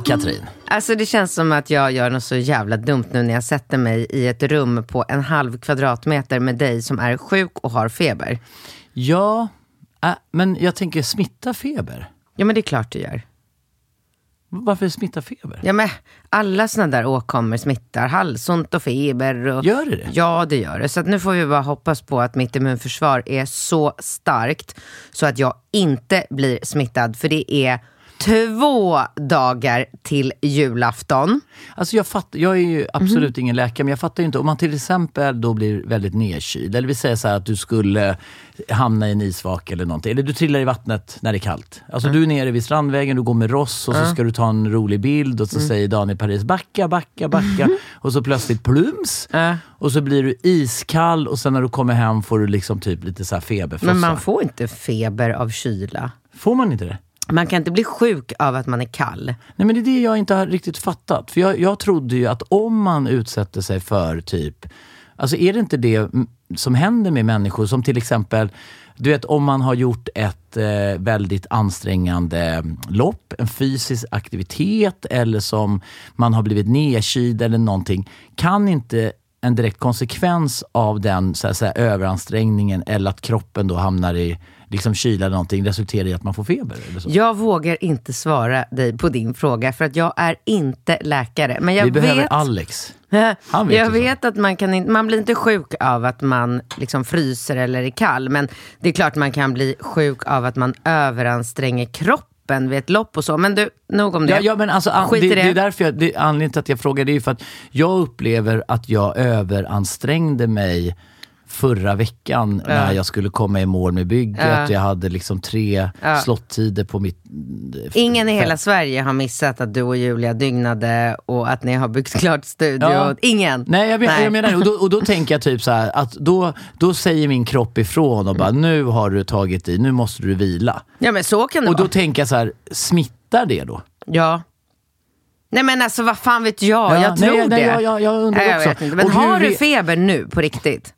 Katrin! Alltså det känns som att jag gör något så jävla dumt nu när jag sätter mig i ett rum på en halv kvadratmeter med dig som är sjuk och har feber. Ja, äh, men jag tänker smitta feber. Ja men det är klart du gör. Varför smitta feber? Ja men alla såna där åkommor smittar. Halsont och feber. Och... Gör det det? Ja det gör det. Så nu får vi bara hoppas på att mitt immunförsvar är så starkt så att jag inte blir smittad. För det är två dagar till julafton. Alltså jag, fatt, jag är ju absolut ingen läkare, men jag fattar ju inte. Om man till exempel då blir väldigt nedkyld, eller vi säger så att du skulle hamna i en isvak eller någonting. Eller du trillar i vattnet när det är kallt. Alltså du är nere vid Strandvägen, du går med Ross och så ska du ta en rolig bild och så säger Daniel Paris backa, backa, backa. Och så plötsligt plums. Och så blir du iskall och sen när du kommer hem får du liksom typ lite så feberfrossa. Men man får inte feber av kyla. Får man inte det? Man kan inte bli sjuk av att man är kall. Nej men det är det jag inte har riktigt fattat. För jag, jag trodde ju att om man utsätter sig för typ, alltså är det inte det som händer med människor som till exempel, du vet om man har gjort ett eh, väldigt ansträngande lopp, en fysisk aktivitet eller som man har blivit nedkyld eller någonting. Kan inte en direkt konsekvens av den så att säga, överansträngningen eller att kroppen då hamnar i liksom kyla eller någonting resultera i att man får feber? Eller så? Jag vågar inte svara dig på din fråga för att jag är inte läkare. Men jag Vi behöver vet, Alex. Han vet jag ju så. vet att man kan inte, man blir inte sjuk av att man liksom fryser eller är kall. Men det är klart man kan bli sjuk av att man överanstränger kroppen vid ett lopp och så. Men du, nog om det. Ja, ja, men alltså, an, Skit det, i det är därför jag, det, anledningen till att jag frågar det är ju för att jag upplever att jag överansträngde mig förra veckan när jag skulle komma i mål med bygget. Ja. Jag hade liksom tre Ja. slottider på mitt... Ingen i hela Sverige har missat att du och Julia dygnade och att ni har byggt klart studion. Ja. Ingen. Nej, jag, men, Nej. jag menar och då, och då tänker jag typ så här att då, då säger min kropp ifrån och bara nu har du tagit i, nu måste du vila. Ja men så kan det Och då vara. tänker jag så här, smittar det då? Ja. Nej men alltså vad fan vet jag? Ja, jag tror nej, nej, det. jag- jag- jag undrar också. inte. Men Och har du feber nu på riktigt?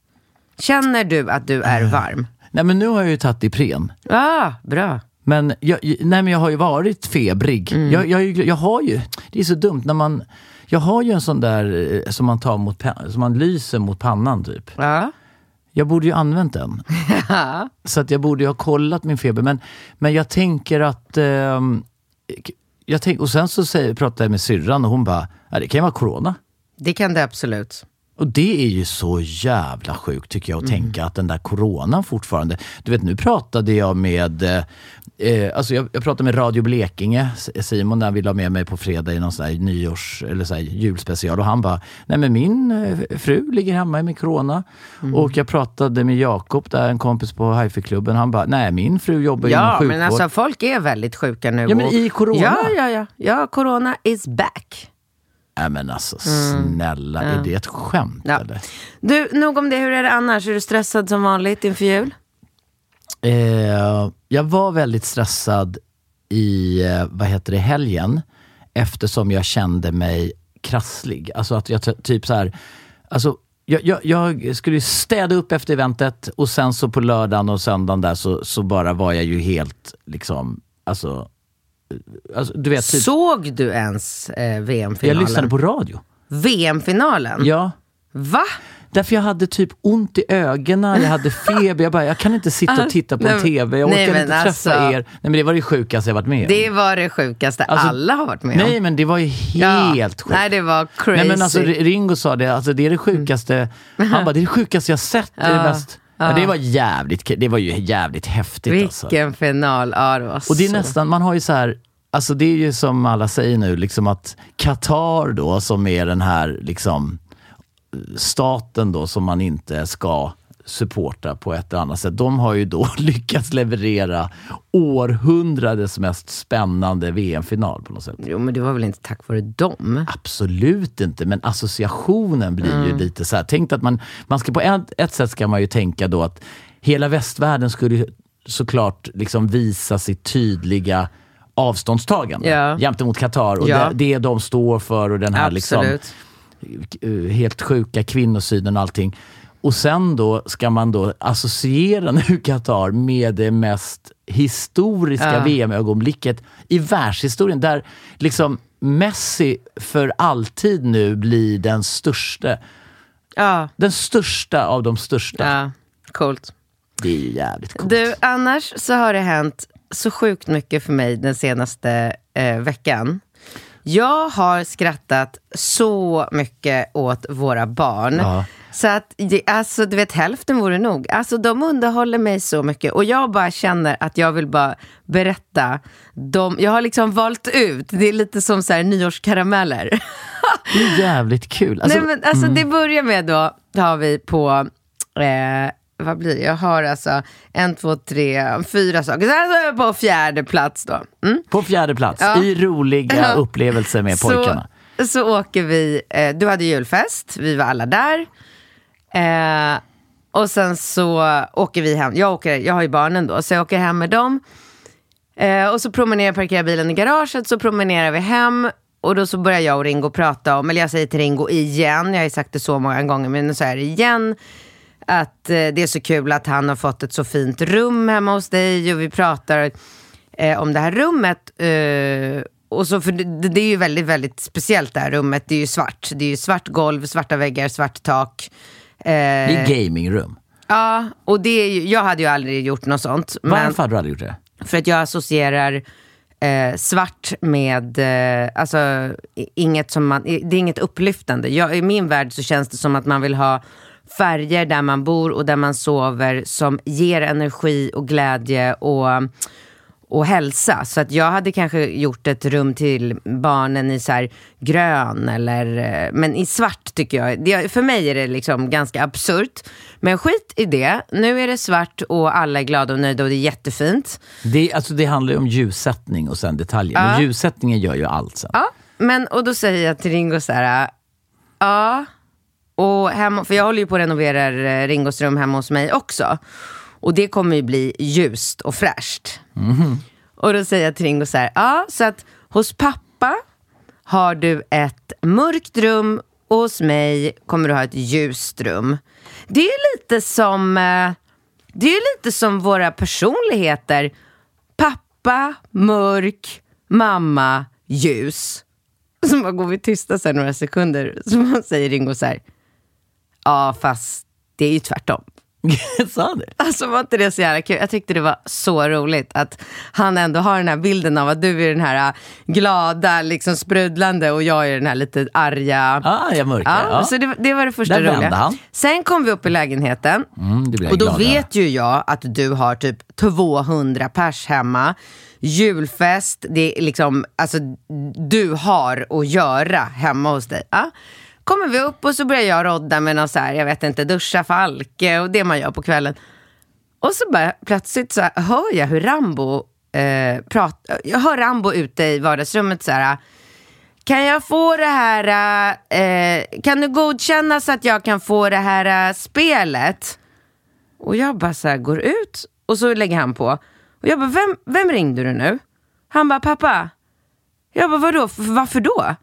Känner du att du är varm? Nej men nu har jag ju tagit Ipren. Ah, bra. Men jag, nej, men jag har ju varit febrig. Mm. Jag, jag, jag har ju, det är så dumt när man, jag har ju en sån där eh, som man tar mot, som man lyser mot pannan typ. Ja. Jag borde ju använt den. så att jag borde ju ha kollat min feber. Men, men jag tänker att, ehm, jag tänk, och sen så säger, pratar jag med syrran och hon bara, det kan ju vara corona. Det kan det absolut. Och det är ju så jävla sjukt tycker jag att Mm. tänka att den där coronan fortfarande... Du vet nu pratade jag med, eh, eh, alltså jag, jag pratade med Radio Blekinge, Simon där ville ha med mig på fredag i någon sån här nyårs eller så julspecial och han bara, nej men min eh, fru ligger hemma med corona. Mm. Och jag pratade med Jakob där, en kompis på hifi-klubben, han bara, nej min fru jobbar inom Ja, sjukvård. men alltså folk är väldigt sjuka nu. Ja, men i corona. Ja, ja, ja. Ja, corona is back. Nej men alltså snälla, är det ett skämt Ja. eller? Du, nog om det. Hur är det annars? Är du stressad som vanligt inför jul? Eh, jag var väldigt stressad i, eh, vad heter det, helgen eftersom jag kände mig krasslig. Alltså att jag typ så här, alltså jag, jag, jag skulle städa upp efter eventet och sen så på lördagen och söndagen där så, så bara var jag ju helt liksom, alltså Alltså, du vet, typ, Såg du ens eh, VM-finalen? jag lyssnade på radio. VM-finalen? Ja. Va? Därför jag hade typ ont i ögonen, jag hade feber. Jag bara, jag kan inte sitta och titta på en Nej, TV. Jag nej, orkar men inte träffa alltså- er. Nej men det var det sjukaste jag varit med om. Det var det sjukaste Alltså, alla har varit med om. Nej men det var ju helt sjukt. Nej, det var crazy. Nej men alltså Ringo sa det, alltså, det är det sjukaste, han bara, det är det sjukaste jag sett. Det, är det, Ja, mest, ja. det var jävligt det var ju jävligt häftigt alltså. Vilken final. Ja, det var Och det är så... nästan, man har ju så här, alltså det är ju som alla säger nu, liksom att Qatar då som är den här liksom staten då som man inte ska supporta på ett eller annat sätt. De har ju då lyckats leverera århundradets mest spännande VM-final på något sätt. Jo, men det var väl inte tack vare dem? Absolut inte, men associationen blir ju lite så här. Tänk att man, man ska på ett, ett sätt ska man ju tänka då att hela västvärlden skulle såklart liksom visa sitt tydliga avståndstagande Ja. gentemot Qatar och Ja. det, det de står för och den här liksom, Absolut. eh, helt sjuka kvinnosynen och allting. Och sen då ska man då associera nu Qatar med det mest historiska Ja. VM-ögonblicket i världshistorien. Där liksom Messi för alltid nu blir den största, Ja, den största av de största. ja. Coolt. Det är ju jävligt coolt. Du, annars så har det hänt så sjukt mycket för mig den senaste eh, veckan. Jag har skrattat så mycket åt våra barn. Ja. Så att, det- alltså du vet hälften vore nog. Alltså de underhåller mig så mycket. Och jag bara känner att jag vill bara berätta. De, jag har liksom valt ut, det är lite som så här nyårskarameller. Det är jävligt kul. Alltså, Nej, men alltså, Det börjar med då, då har vi på, eh, vad blir det? Jag har alltså en, två, tre, fyra saker. Så är jag på fjärde plats då. Mm. På fjärde plats, Ja. i roliga Ja. upplevelser med pojkarna. Så, så åker vi, eh, du hade julfest, vi var alla där. Eh, och sen så åker vi hem, jag, åker, jag har ju barnen då, så jag åker hem med dem. Eh, och så promenerar jag, parkerar bilen i garaget, så promenerar vi hem. Och då så börjar jag och Ringo prata om, eller jag säger till Ringo igen, jag har ju sagt det så många gånger, men nu så är det igen. Att eh, det är så kul att han har fått ett så fint rum hemma hos dig och vi pratar eh, om det här rummet. Eh, och så, för det, det är ju väldigt, väldigt speciellt det här rummet. Det är ju svart. Det är ju svart golv, svarta väggar, svart tak. Eh, Det är gamingrum. ja, och det är ju, jag hade ju aldrig gjort något sånt. Varför hade du aldrig gjort det? för att jag associerar eh, svart med, eh, alltså inget som man, det är inget upplyftande. Jag, I min värld så känns det som att man vill ha färger där man bor och där man sover som ger energi och glädje och, och hälsa. Så att jag hade kanske gjort ett rum till barnen i så här grön eller, eh, men i svart tycker jag. Det, för mig är det liksom ganska absurt. Men skit i det. Nu är det svart och alla är glada och nöjda och det är jättefint. Det, alltså, det handlar ju om ljussättning och sen detaljer. Men ljussättningen gör ju allt sen. Ja, men och då säger jag till Ringo så här, ja, och hemma, för jag håller ju på att renovera eh, Ringos rum hemma hos mig också. Och det kommer ju bli ljust och fräscht. Och då säger jag till Ringo så här, ja, så att hos pappa har du ett mörkt rum och hos mig kommer du ha ett ljust rum. Det är ju lite som, eh, det är lite som våra personligheter. Pappa, mörk, mamma, ljus. Så bara går vi tysta så här några sekunder. Så man säger Ringo så här, ja fast det är ju tvärtom. Sa det? Alltså var inte det så jävla kul? Jag tyckte det var så roligt att han ändå har den här bilden av att du är den här äh, glada, liksom sprudlande och jag är den här lite arga. Ah, jag mörkar. Ja, Ja. Så det, det var det första Där roliga. han. Sen kom vi upp i lägenheten. Mm, Och då glad över. vet ju jag att du har typ 200 pers hemma. Julfest, det är liksom, alltså du har att göra hemma hos dig. Ja. Kommer vi upp och så börjar jag rodda med någon så här, jag vet inte, duscha Falke och det man gör på kvällen. Och så bara plötsligt så här, hör jag hur Rambo eh, pratar, jag hör Rambo ute i vardagsrummet så här, kan jag få det här, eh, kan du godkänna så att jag kan få det här eh, spelet? Och jag bara så här går ut och så lägger han på. Och jag bara, vem, vem ringde du nu? Han bara, pappa. Jag bara, vadå, varför då?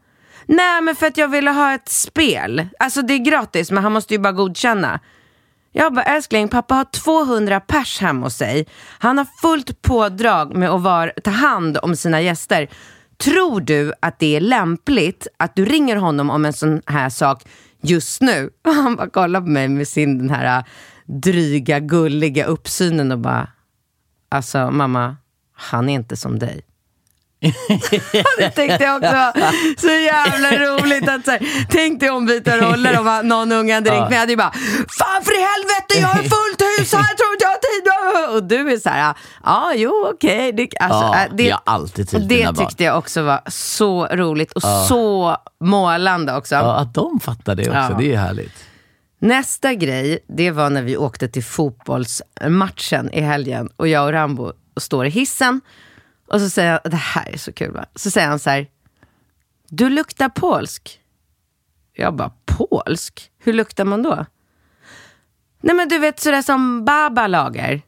Nej men för att jag ville ha ett spel. Alltså det är gratis men han måste ju bara godkänna. Jag bara, älskling, pappa har 200 pers hemma hos sig. Han har fullt pådrag med att var, ta hand om sina gäster. Tror du att det är lämpligt att du ringer honom om en sån här sak just nu? Och han bara kollar på mig med sin den här äh, dryga, gulliga uppsynen och bara, alltså mamma, han är inte som dig det tyckte jag också så jävla roligt. Att, så här, tänk dig ombyta roller om någon unge hade ringt mig. Jag hade ju bara, fan för i helvete, jag har fullt hus här, tror inte jag har tid. Och du är så här, ja, jo, okej. Okay. Alltså, Ja, äh, det, har alltid tid det barn. tyckte jag också var så roligt och så målande också. Ja, att de fattar det också, Ja. det är härligt. Nästa grej, det var när vi åkte till fotbollsmatchen i helgen och jag och Rambo står i hissen och så säger han, det här är så kul va? Så säger han så här, du luktar polsk. Jag bara, polsk? Hur luktar man då? Nej men du vet sådär som Baba lagar.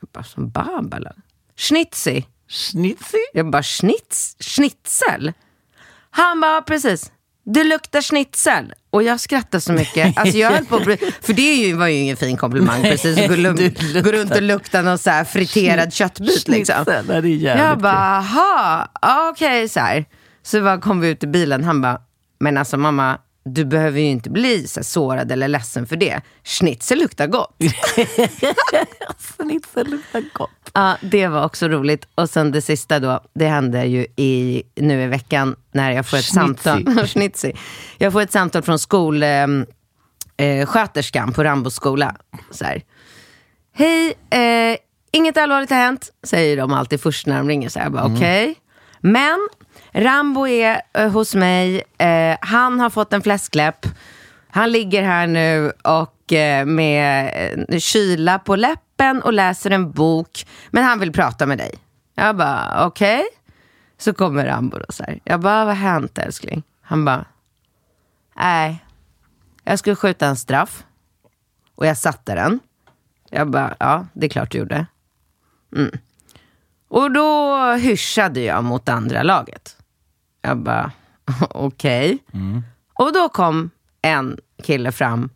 Jag bara, som Baba lagar? Schnitzi. Schnitzi? Jag bara, schnitz, schnitzel? Han bara, precis. Du luktar schnitzel. Och jag skrattade så mycket. Alltså jag höll på för det är ju, var ju ingen fin komplimang precis. Att gå, gå runt och lukta någon så här friterad köttbit liksom. Jag bara, aha, okej så här. Så bara kom vi ut i bilen, han bara, men alltså mamma, du behöver ju inte bli så sårad eller ledsen för det. Schnitzel luktar gott. Schnitzel luktar gott. Ja, det var också roligt. Och sen det sista då, det hände ju i, nu i veckan när jag får ett Schnitzi. samtal. Schnitzi. Jag får ett samtal från skolsköterskan eh, sköterskan på Rambo skola. Så här. Hej, eh, inget allvarligt har hänt, säger de alltid först när de ringer. Så här, jag bara, okej. Men Rambo är eh, hos mig, eh, han har fått en fläskläpp. Han ligger här nu och eh, med eh, kyla på läppen och läser en bok. Men han vill prata med dig. Jag bara, okej. Så kommer Rambo då så här. Jag bara, vad har hänt älskling? Han bara, nej. Jag skulle skjuta en straff. Och jag satte den. Jag bara, ja, det är klart du gjorde. Mm. Och då hyschade jag mot andra laget. Jag bara, okej. Och då kom en kille fram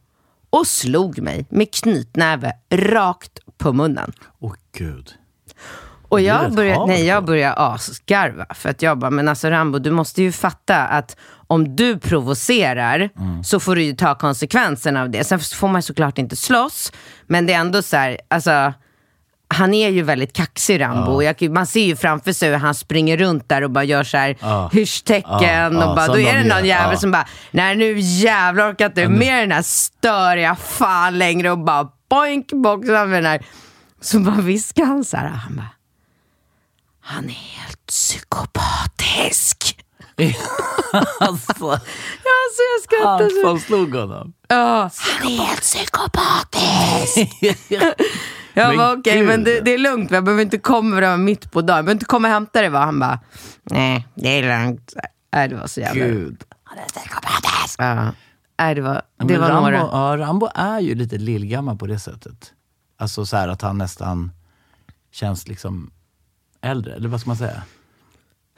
och slog mig med knytnäve rakt på munnen. Åh gud. Och jag började, nej, jag hardcore. började asgarva. För att jag bara, men alltså Rambo, du måste ju fatta att om du provocerar Mm. så får du ju ta konsekvenserna av det. Sen får man såklart inte slåss, men det är ändå så här, alltså han är ju väldigt kaxig Rambo. Och Jag, man ser ju framför sig hur han springer runt där och bara gör så här Ja. hyschtecken. Ja, ja, och bara, då är det någon jävel Ja. som bara, nej nu jävlar orkar inte med den här störiga fan längre och bara boink boxar med den här. Så bara viskar han så här, han bara, han är helt psykopatisk. alltså, Ja, så jag skrattar han som slog honom. Ja, han är helt psykopatisk. Jag Men bara okej, gud. men det, det är lugnt. Jag behöver inte komma mitt på dagen. Jag behöver inte komma och hämta dig. Va? Han bara, nej, det är lugnt. Nej, det var så jävla... Gud. Ja. Nej, det var, det men var Rambo, några. Ja, Rambo är ju lite lillgammal på det sättet. Alltså så här att han nästan känns liksom äldre, eller vad ska man säga?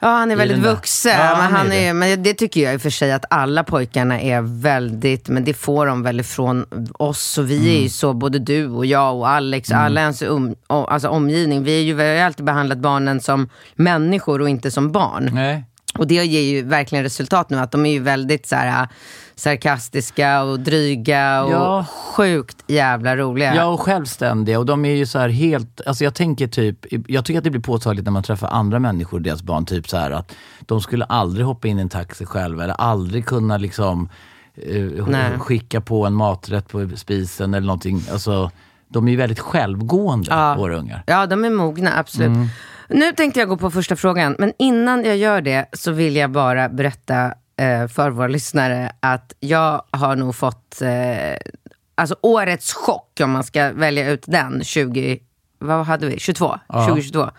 Ja, han är väldigt vuxen. Ja, men, han är är, det. men det tycker jag i och för sig att alla pojkarna är väldigt, men det får de väl ifrån oss. Och vi är Mm. ju så, både du och jag och Alex, alla ens um, alltså omgivning. Vi, är ju, vi har ju alltid behandlat barnen som människor och inte som barn. Nej. Och det ger ju verkligen resultat nu, att de är ju väldigt så här, sarkastiska och dryga och Ja. sjukt jävla roliga. Ja, och självständiga. Och de är ju så här helt, alltså jag tänker typ, jag tycker att det blir påtagligt när man träffar andra människor, deras barn, typ så här att de skulle aldrig hoppa in i en taxi själva eller aldrig kunna liksom eh, skicka på en maträtt på spisen eller någonting. Alltså, de är ju väldigt självgående, Ja. våra ungar. Ja, de är mogna, absolut. Nu tänkte jag gå på första frågan, men innan jag gör det så vill jag bara berätta för våra lyssnare att jag har nog fått eh, alltså årets chock, om man ska välja ut den, 20, vad hade vi, 22? 2022.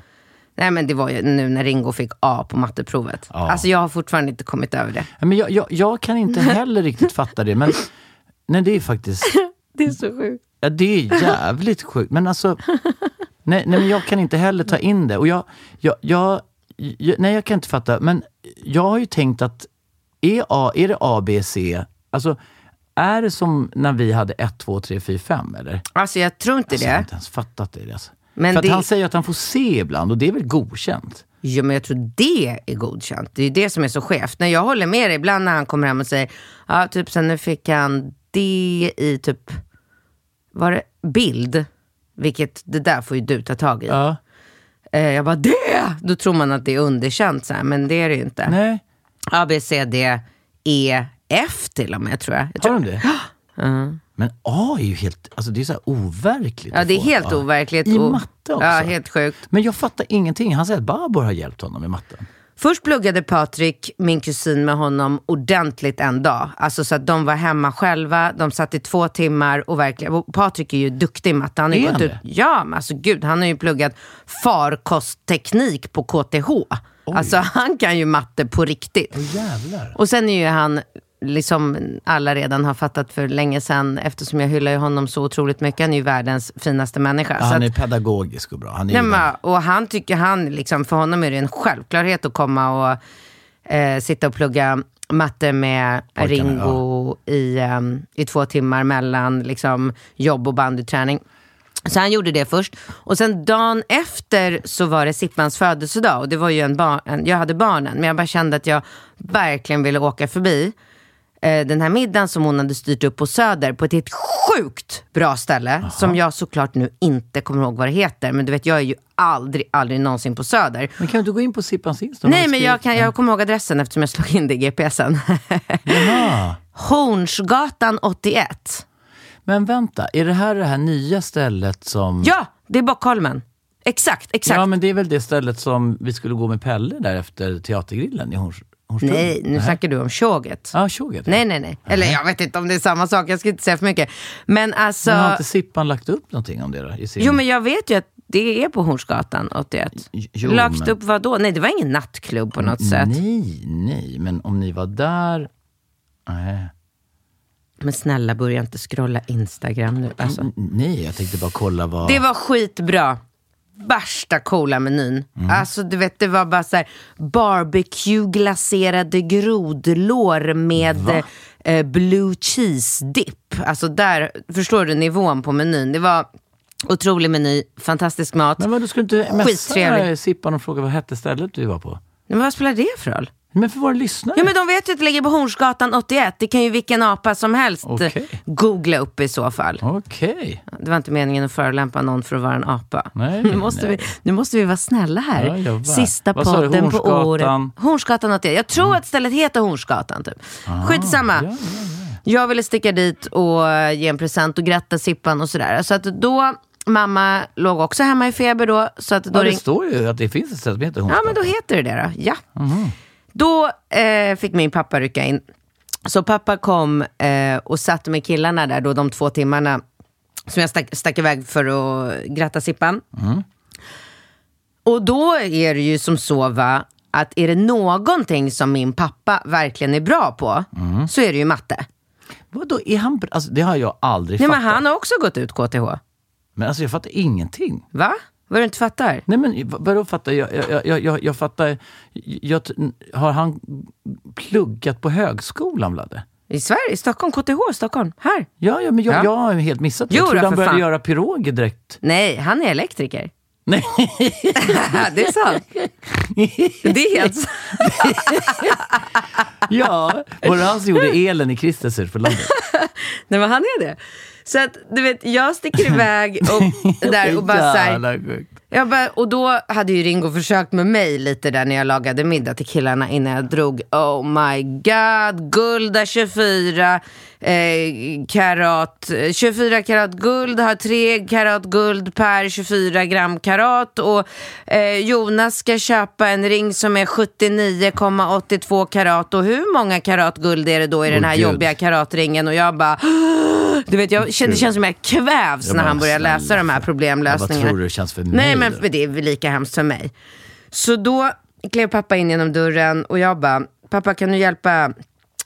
Nej men det var ju nu när Ringo fick A på matteprovet. Ja. Alltså jag har fortfarande inte kommit över det. Ja, Men jag, jag, jag kan inte heller riktigt fatta det, men nej, det är faktiskt Det är så sjukt. Ja, det är jävligt sjukt. Men alltså, nej, nej men jag kan inte heller ta in det. Och jag, jag, jag, jag, nej, jag kan inte fatta. Men jag har ju tänkt att är, A, är det A, B, C? Alltså, är det som när vi hade 1, 2, 3, 4, 5 eller? Alltså jag tror inte Alltså, jag har det. inte ens fattat det. Alltså. Men För att det- han säger att han får se ibland och det är väl godkänt? Jo, men jag tror det är godkänt. Det är det som är så skevt. När jag håller med dig ibland när han kommer hem och säger, ja, typ sen nu fick han det i typ, var det bild? Vilket, det där får ju du ta tag i. Ja. Eh, jag bara, det! Då tror man att det är underkänt, så här, men det är det ju inte. Nej, A, B, C, D, E, F till och med tror jag. jag har tror, de det? Men A är ju helt, alltså det är så här overkligt. ja, det är helt A. overkligt. I och- matte också? Ja, helt sjukt. Men jag fattar ingenting. Han säger att Babor har hjälpt honom med matten. Först pluggade Patrik, min kusin, med honom ordentligt en dag. Alltså så att de var hemma själva, de satt i två timmar och verkligen, och Patrik är ju duktig i matte. Han har Är gått han ut, det? ja, men alltså gud, han har ju pluggat farkostteknik på KTH. Alltså han kan ju matte på riktigt. Jävlar. Och sen är ju han, liksom alla redan har fattat för länge sedan, eftersom jag hyllar ju honom så otroligt mycket, han är ju världens finaste människa. Ja, han att- är pedagogisk och bra. Han är Nej, och han tycker han, liksom, för honom är det en självklarhet att komma och eh, sitta och plugga matte med Pojkarna, Ringo i, ehm, i två timmar mellan liksom, jobb och bandyträning. Så han gjorde det först. Och sen dagen efter så var det Sippans födelsedag. Och det var ju en barn, jag hade barnen, men jag bara kände att jag verkligen ville åka förbi eh, den här middagen som hon hade styrt upp på Söder på ett helt sjukt bra ställe. Som jag såklart nu inte kommer ihåg vad det heter. Men du vet, jag är ju aldrig, aldrig någonsin på Söder. Men kan du inte gå in på Sippans Insta? Nej, men jag, kan, jag kommer ihåg adressen eftersom jag slog in det i GPSen. Jaha. Hornsgatan 81. Men vänta, är det här det här nya stället som... Ja, det är Bockholmen. Exakt, exakt. Ja, men det är väl det stället som vi skulle gå med Pelle där efter teatergrillen i Hornstull? Nej, nu snackar du om tjoget. Ja, tjoget. ja. Nej, nej, nej. Eller jag vet inte om det är samma sak, jag ska inte säga för mycket. Men alltså... Men har inte Sippan lagt upp någonting om det då? Sin... Jo, men jag vet ju att det är på Hornsgatan 81. Jo, Lagt men- upp vad då? Nej, det var ingen nattklubb på något sätt. Nej, nej, men om ni var där... Nej. Men snälla, börja inte scrolla Instagram nu. Alltså. N- Nej, jag tänkte bara kolla vad... Det var skitbra. Värsta coola menyn. Mm. Alltså du vet, det var bara så här barbecue-glaserade grodlår med eh, blue cheese dip. Alltså där, förstår du nivån på menyn? Det var otrolig meny, fantastisk mat. Men vad, du skulle inte messa. Sippan och fråga vad hette stället du var på? Men vad spelar det för roll? Men för våra lyssnare? Ja men de vet ju att det ligger på Hornsgatan 81. Det kan ju vilken apa som helst Okej. googla upp i så fall. Okej. Det var inte meningen att förolämpa någon för att vara en apa. Nej, nu, måste nej. Vi, nu måste vi vara snälla här. Ja. Sista podden på året. Hornsgatan 81. Jag tror att stället heter Hornsgatan typ. Skitsamma. Ja, ja, Jag ville sticka dit och ge en present och gratta Sippan och sådär. Så att då, mamma låg också hemma i feber då. Så att då ja, det ring- står ju att det finns ett ställe som heter Ja, Hornsgatan. men då heter det det då. Ja. Då eh, fick min pappa rycka in. Så pappa kom eh, och satt med killarna där då de två timmarna som jag stack, stack iväg för att gratta Sippan. Och då är det ju som så va, att är det någonting som min pappa verkligen är bra på, så är det ju matte. Vadå, är han? Alltså, det har jag aldrig Nej, fattat. men han har också gått ut KTH. Men alltså jag fattar ingenting. Va? Vad du inte fattar? Nej men vad- vadå fattar jag? Jag, jag, jag, jag fattar. Jag, har han pluggat på högskolan Vladde? I Sverige? I Stockholm? KTH? Stockholm? Här? Ja, ja men jag, Ja. jag har helt missat det. Jo Jag trodde han började fan. göra piroger direkt. Nej, han är elektriker. Nej. det är sant. Det är helt sant. ja, var det han som gjorde elen i Christensur för landet? Nej men han är det. Så att du vet, jag sticker iväg och, där och bara så här, jag bara, Och då hade ju Ringo försökt med mig lite där när jag lagade middag till killarna innan jag drog. Oh my god, gulda 24 eh, karat. 24 karat guld har 3 karat guld per 24 gram karat. Och eh, Jonas ska köpa en ring som är 79,82 karat. Och hur många karat guld är det då i den här Gud. jobbiga karatringen? Och jag bara, du vet, jag det känns som jag kvävs Ja, när han börjar snälla, läsa de här problemlösningarna. Vad tror du det känns för mig Nej, men det är lika hemskt för mig. Så då klev pappa in genom dörren och jag bara, pappa kan du hjälpa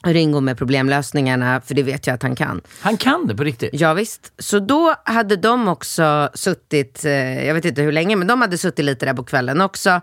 Ringo med problemlösningarna? För det vet jag att han kan. Han kan det på riktigt. Ja, visst. Så då hade de också suttit, eh, jag vet inte hur länge, men de hade suttit lite där på kvällen också.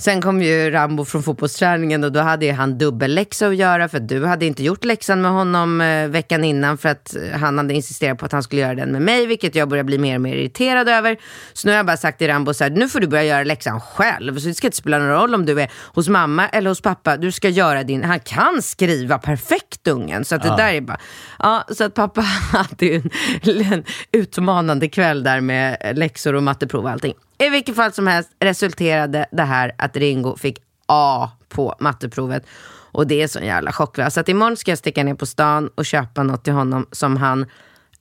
Sen kom ju Rambo från fotbollsträningen och då hade ju han dubbelläxa att göra för att du hade inte gjort läxan med honom eh, veckan innan för att eh, han hade insisterat på att han skulle göra den med mig, vilket jag börjar bli mer och mer irriterad över. Så nu har jag bara sagt till Rambo så här, nu får du börja göra läxan själv. Så det ska inte spela någon roll om du är hos mamma eller hos pappa. Du ska göra din, han kan skriva perfekt ungen. Så att det där är bara, ja, så att pappa hade ju en, en utmanande kväll där med läxor och matteprov och allting. I vilket fall som helst resulterade det här att Ringo fick A på matteprovet. Och det är sån jävla chock. va? Så att imorgon ska jag sticka ner på stan och köpa något till honom som han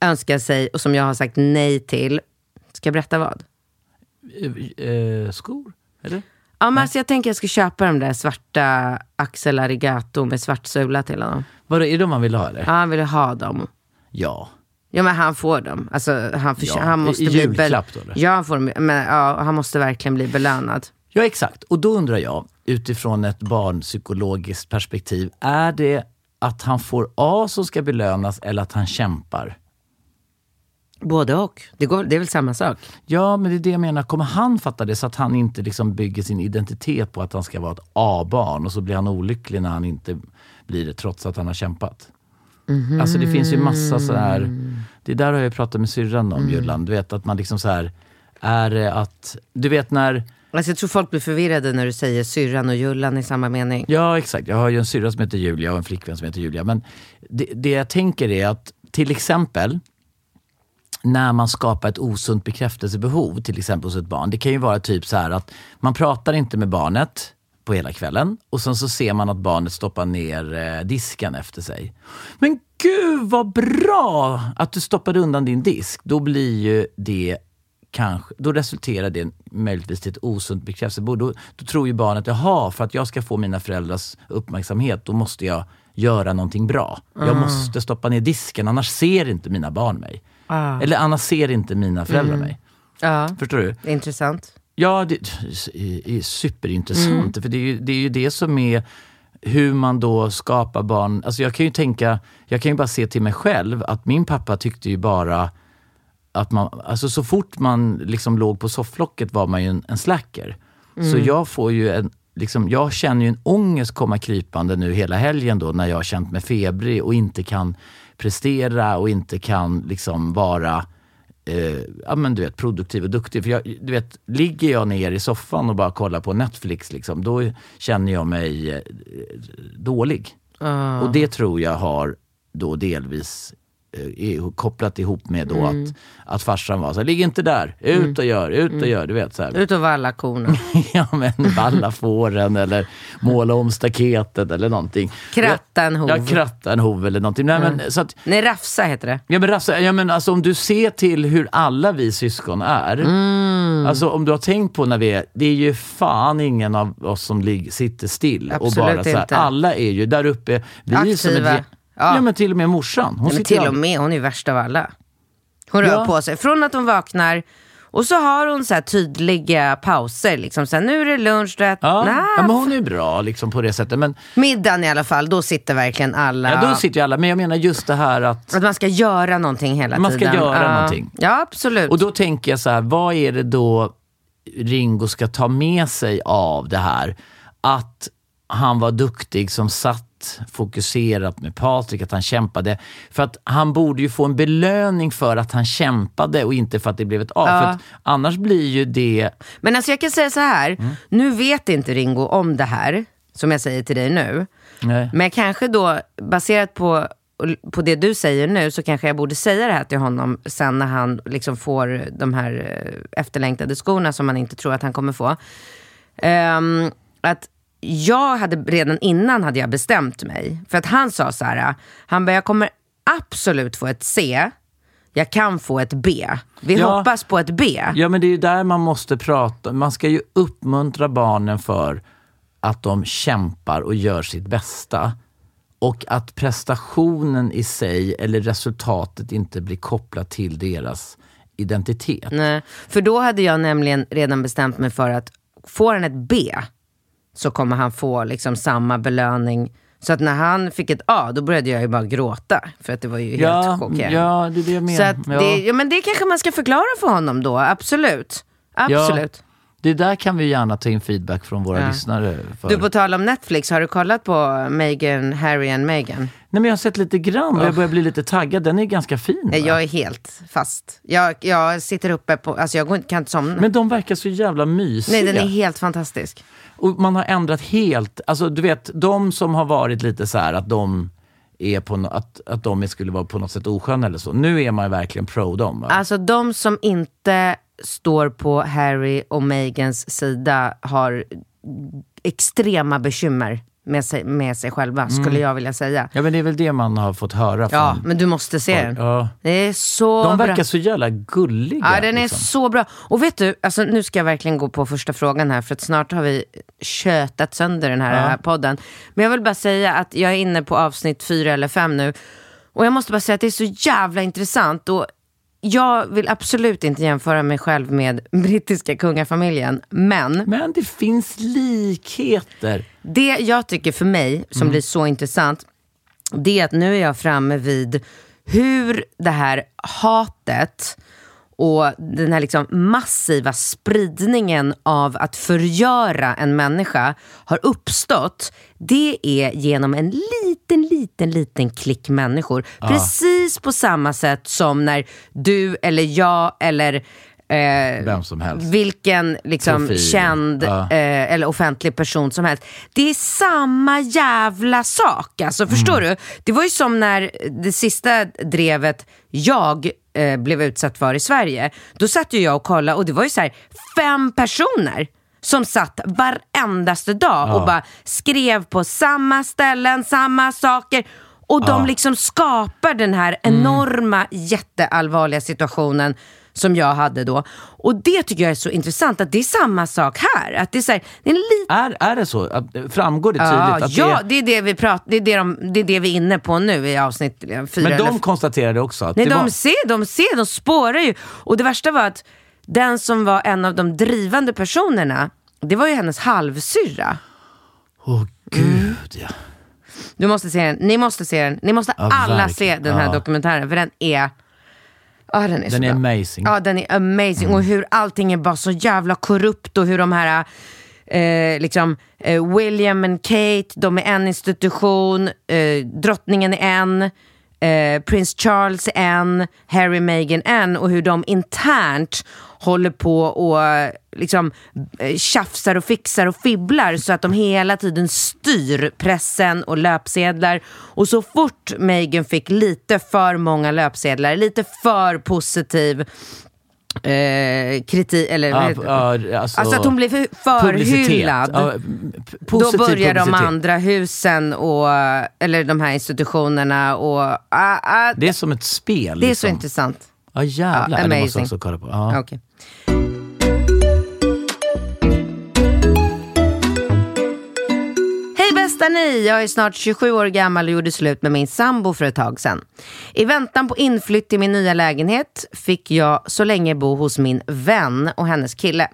önskar sig och som jag har sagt nej till. Ska jag berätta vad? Eh, eh, skor? Eller? Ja, men alltså jag tänker jag ska köpa de där svarta Axel Arigato med svart sula till honom. Vadå, är det de man vill ha eller? Ja, han vill ha dem. Ja. Ja men han får dem. Alltså, han, för, Ja, han i- måste i bli julklapp bel- då, eller? Ja, han, får dem, men, ja, han måste verkligen bli belönad. Ja, exakt. Och då undrar jag, utifrån ett barnpsykologiskt perspektiv, är det att han får A som ska belönas eller att han kämpar? Både och. Det, går, det är väl samma sak? Ja, men det är det jag menar. Kommer han fatta det så att han inte liksom bygger sin identitet på att han ska vara ett A-barn och så blir han olycklig när han inte blir det trots att han har kämpat? Alltså det finns ju massa så här. Det där har jag pratat med syrran om Jullan. Du vet att man liksom så här är det att, du vet när Alltså, jag tror folk blir förvirrade när du säger syrran och Jullan i samma mening. Ja, exakt. Jag har ju en syrra som heter Julia och en flickvän som heter Julia. Men det, det jag tänker är att till exempel när man skapar ett osunt bekräftelsebehov, till exempel hos ett barn. Det kan ju vara typ så här att man pratar inte med barnet på hela kvällen och sen så ser man att barnet stoppar ner eh, disken efter sig. Men gud vad bra att du stoppade undan din disk. Då blir ju det kanske, då resulterar det möjligtvis till ett osunt bekräftelsebehov. Då, då tror ju barnet, jaha, för att jag ska få mina föräldrars uppmärksamhet, då måste jag göra någonting bra. Jag måste stoppa ner disken, annars ser inte mina barn mig. Eller annars ser inte mina föräldrar mig. Ja, Förstår du? intressant. Ja, det är superintressant. För det är, ju, det är ju det som är hur man då skapar barn. Alltså jag kan ju tänka, jag kan ju bara se till mig själv att min pappa tyckte ju bara att man, alltså så fort man liksom låg på sofflocket var man ju en, en slacker. Så jag får ju en, liksom, jag känner ju en ångest komma krypande nu hela helgen då när jag har känt mig febrig och inte kan prestera och inte kan liksom vara eh, ja, men du vet, produktiv och duktig. För jag, du vet, ligger jag ner i soffan och bara kollar på Netflix, liksom, då känner jag mig eh, dålig. Och det tror jag har då delvis kopplat ihop med då att, att farsan var så här, ligg inte där, ut och gör, ut och gör. Du vet, så här. Ut och valla korna. ja men valla fåren eller måla om staketet eller någonting. Kratta en hov. Ja, kratta en hov eller någonting. Nej, men, så att, Nej, rafsa heter det. Ja men, Rafsa, ja, men alltså, om du ser till hur alla vi syskon är. Mm. Alltså om du har tänkt på när vi är, det är ju fan ingen av oss som lig, sitter still. och Absolut bara så här, inte. alla är ju där uppe. Vi är ju som Aktiva. ett, Ja. ja. men till och med morsan. Hon Nej, men till ju och med, hon är värst av alla. Hon rör Ja. på sig. Från att hon vaknar och så har hon så här tydliga pauser. Liksom. Så här, nu är det lunch, du vet. Ja, ja, men hon är bra liksom på det sättet. Men Middagen i alla fall, då sitter verkligen alla. ja, då sitter ju alla. Men jag menar just det här att Att man ska göra någonting hela Man ska tiden. göra ja. någonting. Ja, absolut. Och då tänker jag så här, vad är det då Ringo ska ta med sig av det här? Att han var duktig som satt fokuserat med Patrik, att han kämpade. För att han borde ju få en belöning för att han kämpade och inte för att det blev ett A. För att annars blir ju det... Men alltså jag kan säga så här, Mm. nu vet inte Ringo om det här, som jag säger till dig nu. Nej. Men kanske då, baserat på, på det du säger nu, så kanske jag borde säga det här till honom sen när han liksom får de här eh, efterlängtade skorna som man inte tror att han kommer få. Ehm, att jag hade redan innan hade jag bestämt mig. För att han sa så här, han bara, jag kommer absolut få ett C, jag kan få ett B. Vi Ja. hoppas på ett B. Ja men det är ju där man måste prata. Man ska ju uppmuntra barnen för att de kämpar och gör sitt bästa. Och att prestationen i sig eller resultatet inte blir kopplat till deras identitet. Nej, för då hade jag nämligen redan bestämt mig för att får han ett B så kommer han få liksom samma belöning. Så att när han fick ett A, då började jag ju bara gråta. För att det var ju helt Ja, chockerande. ja, det är det jag Så menar. att Ja. det, ja, men det kanske man ska förklara för honom då, absolut. Absolut. Det där kan vi gärna ta in feedback från våra Ja. lyssnare. För. Du, på tal om Netflix, har du kollat på Meghan, Harry and Meghan? Nej, men jag har sett lite grann och jag börjar bli lite taggad. Den är ganska fin. va? Jag är helt fast. Jag, jag sitter uppe på, alltså jag kan inte somna. Men de verkar så jävla mysiga. Nej, den är helt fantastisk. Och man har ändrat helt, alltså du vet, de som har varit lite så här att de är på no- att, att de skulle vara på något sätt osköna eller så. Nu är man ju verkligen pro dem. Va? Alltså de som inte står på Harry och Megans sida har extrema bekymmer med sig, med sig själva, skulle jag vilja säga. Ja men det är väl det man har fått höra Ja, från men du måste se den. Ja. Det är så De bra. verkar så jävla gulliga. Ja, den är liksom. så bra. Och vet du, alltså, nu ska jag verkligen gå på första frågan här, för att snart har vi tjötat sönder den här Ja. podden. Men jag vill bara säga att jag är inne på avsnitt fyra eller fem nu. Och jag måste bara säga att det är så jävla intressant. Och jag vill absolut inte jämföra mig själv med brittiska kungafamiljen. Men Men det finns likheter. det jag tycker för mig, som Mm. blir så intressant, det är att nu är jag framme vid hur det här hatet och den här liksom massiva spridningen av att förgöra en människa har uppstått. Det är genom en liten, liten, liten klick människor. Precis på samma sätt som när du eller jag eller eh, Vem som helst. vilken liksom, Profil. känd Ja. eh, eller offentlig person som helst. Det är samma jävla sak. Alltså, förstår Mm. du? Det var ju som när det sista drevet jag eh, blev utsatt för i Sverige. Då satt ju jag och kollade och det var ju så här fem personer som satt varendaste dag och bara skrev på samma ställen, samma saker. Och de liksom skapar den här Mm. enorma, jätteallvarliga situationen som jag hade då. Och det tycker jag är så intressant, att det är samma sak här. Att det är, så här, det är en liten Är, är det så? Framgår det tydligt Ja, att det är... det är det vi pratar, det är det, de, det är det vi är inne på nu i avsnitt fyra. Men de eller- konstaterade också att Nej, det de var... ser, de ser, de spårar ju. Och det värsta var att den som var en av de drivande personerna, det var ju hennes halvsyrra. Åh gud ja. Du måste se den, ni måste se den, ni måste Ja, alla verkligen. se den här Ja. dokumentären, för den är Ja, den är, Den är amazing. Ja, den är amazing. Och hur allting är bara så jävla korrupt och hur de här, eh, liksom, eh, William och Kate, de är en institution, eh, drottningen är en, eh, prins Charles är en, Harry Meghan en och hur de internt håller på och liksom eh, tjafsar och fixar och fibblar så att de hela tiden styr pressen och löpsedlar. Och så fort Meghan fick lite för många löpsedlar, lite för positiv eh, kritik, eller det? ja, alltså, Alltså att hon blev för, för publicitet. hyllad. Ja, p- Då börjar de andra husen, och, eller de här institutionerna och... ah, ah, Det är som ett spel. det är liksom. så intressant. Ja jävlar, Ja, det måste jag också kolla på. Ja. Bästa ni! Jag är snart 27 år gammal och gjorde slut med min sambo för ett tag sedan. I väntan på inflytt till min nya lägenhet fick jag så länge bo hos min vän och hennes kille.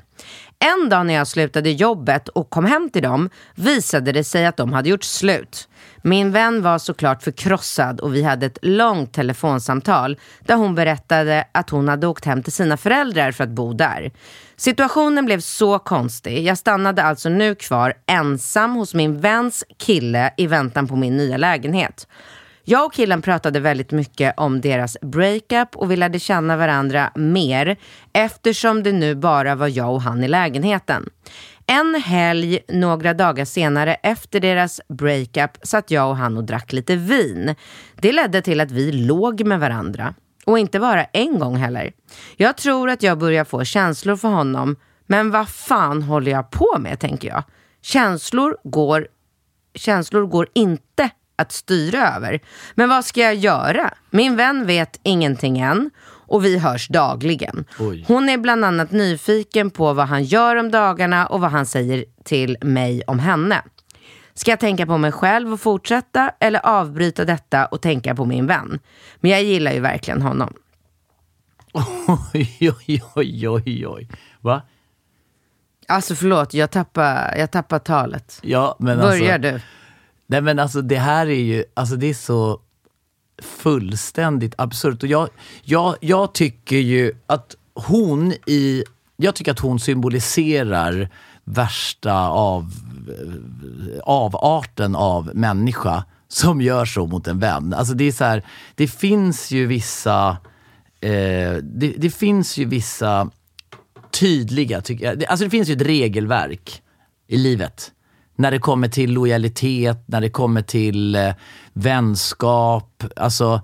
En dag när jag slutade jobbet och kom hem till dem visade det sig att de hade gjort slut. Min vän var såklart förkrossad och vi hade ett långt telefonsamtal där hon berättade att hon hade åkt hem till sina föräldrar för att bo där. Situationen blev så konstig. Jag stannade alltså nu kvar ensam hos min väns kille i väntan på min nya lägenhet. Jag och killen pratade väldigt mycket om deras breakup och vi lärde känna varandra mer eftersom det nu bara var jag och han i lägenheten. En helg några dagar senare efter deras breakup satt jag och han och drack lite vin. Det ledde till att vi låg med varandra. Och inte bara en gång heller. Jag tror att jag börjar få känslor för honom, men vad fan håller jag på med tänker jag. Känslor går känslor går inte att styra över. Men vad ska jag göra? Min vän vet ingenting än och vi hörs dagligen. Oj. Hon är bland annat nyfiken på vad han gör om dagarna och vad han säger till mig om henne. Ska jag tänka på mig själv och fortsätta eller avbryta detta och tänka på min vän? Men jag gillar ju verkligen honom. Oj, oj, oj, oj, oj. Va? Alltså förlåt, jag tappar, jag tappar talet. Ja, men Börjar alltså, du? Nej men alltså det här är ju, alltså det är så fullständigt absurt. Och jag, jag, jag tycker ju att hon i jag tycker att hon symboliserar värsta av, avarten av människa som gör så mot en vän. Alltså det är så här, det finns ju vissa, eh, det, det finns ju vissa tydliga, tycker jag. Det- Alltså det finns ju ett regelverk i livet. När det kommer till lojalitet, när det kommer till eh, vänskap, alltså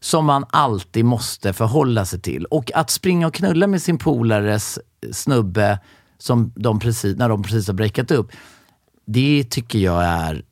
som man alltid måste förhålla sig till. Och att springa och knulla med sin polares snubbe som de precis, när de precis har breakat upp, det tycker jag är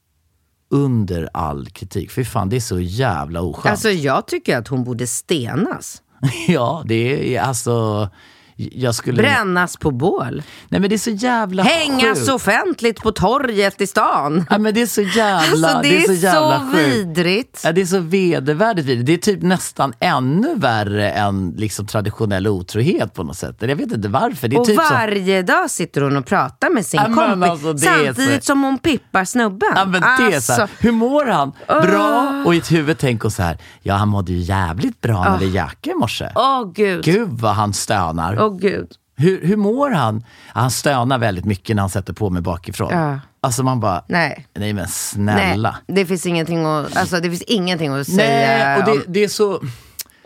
under all kritik. För fan, det är så jävla oskönt. Alltså jag tycker att hon borde stenas. ja, det är alltså... Jag skulle... Brännas på bål. Nej men det är så jävla Hängas sjukt. offentligt på torget i stan. Ja, men det är så jävla, Alltså, det, det är så är jävla så sjukt. vidrigt. Ja, det är så vedervärdigt vidrigt. Det är typ nästan ännu värre än liksom traditionell otrohet på något sätt. Jag vet inte varför. Det är Och typ som, varje dag sitter hon och pratar med sin Ja, kompis alltså, samtidigt så- som hon pippar snubben. Ja, men det är så här, Alltså, hur mår han? Bra? Och i ett huvud tänker hon så här, ja han mådde ju jävligt bra när vi jackade i morse. Åh gud. Gud vad han stönar. Åh gud. Hur, hur mår han? Han stönar väldigt mycket när han sätter på mig bakifrån. Ja. Alltså man bara, Nej. nej men snälla. Nej, det finns ingenting att, alltså, det finns ingenting att Nej, säga och det, om. det är så...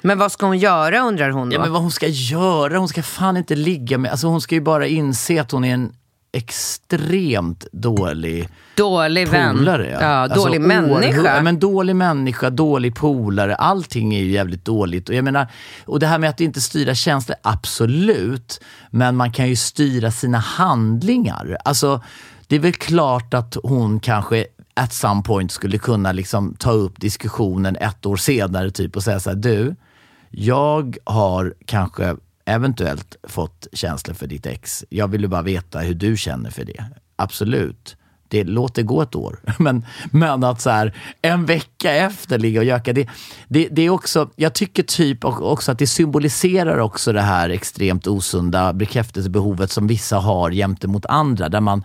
Men vad ska hon göra undrar hon då? Ja, men vad hon ska göra? Hon ska fan inte ligga med... Alltså hon ska ju bara inse att hon är en extremt dålig dålig vän. polare. Ja, Alltså, dålig människa. Ja, men dålig människa, dålig polare. Allting är ju jävligt dåligt. Och, jag menar, och det här med att inte styra känslor, absolut. Men man kan ju styra sina handlingar. Alltså, det är väl klart att hon kanske at some point skulle kunna liksom ta upp diskussionen ett år senare typ och säga så här, du, jag har kanske eventuellt fått känslor för ditt ex. Jag vill ju bara veta hur du känner för det. Absolut. Det, låt det gå ett år. Men, men att så här, en vecka efter ligga och göka, det, det, det är också, jag tycker typ också att det symboliserar också det här extremt osunda bekräftelsebehovet som vissa har jämte mot andra. Där man,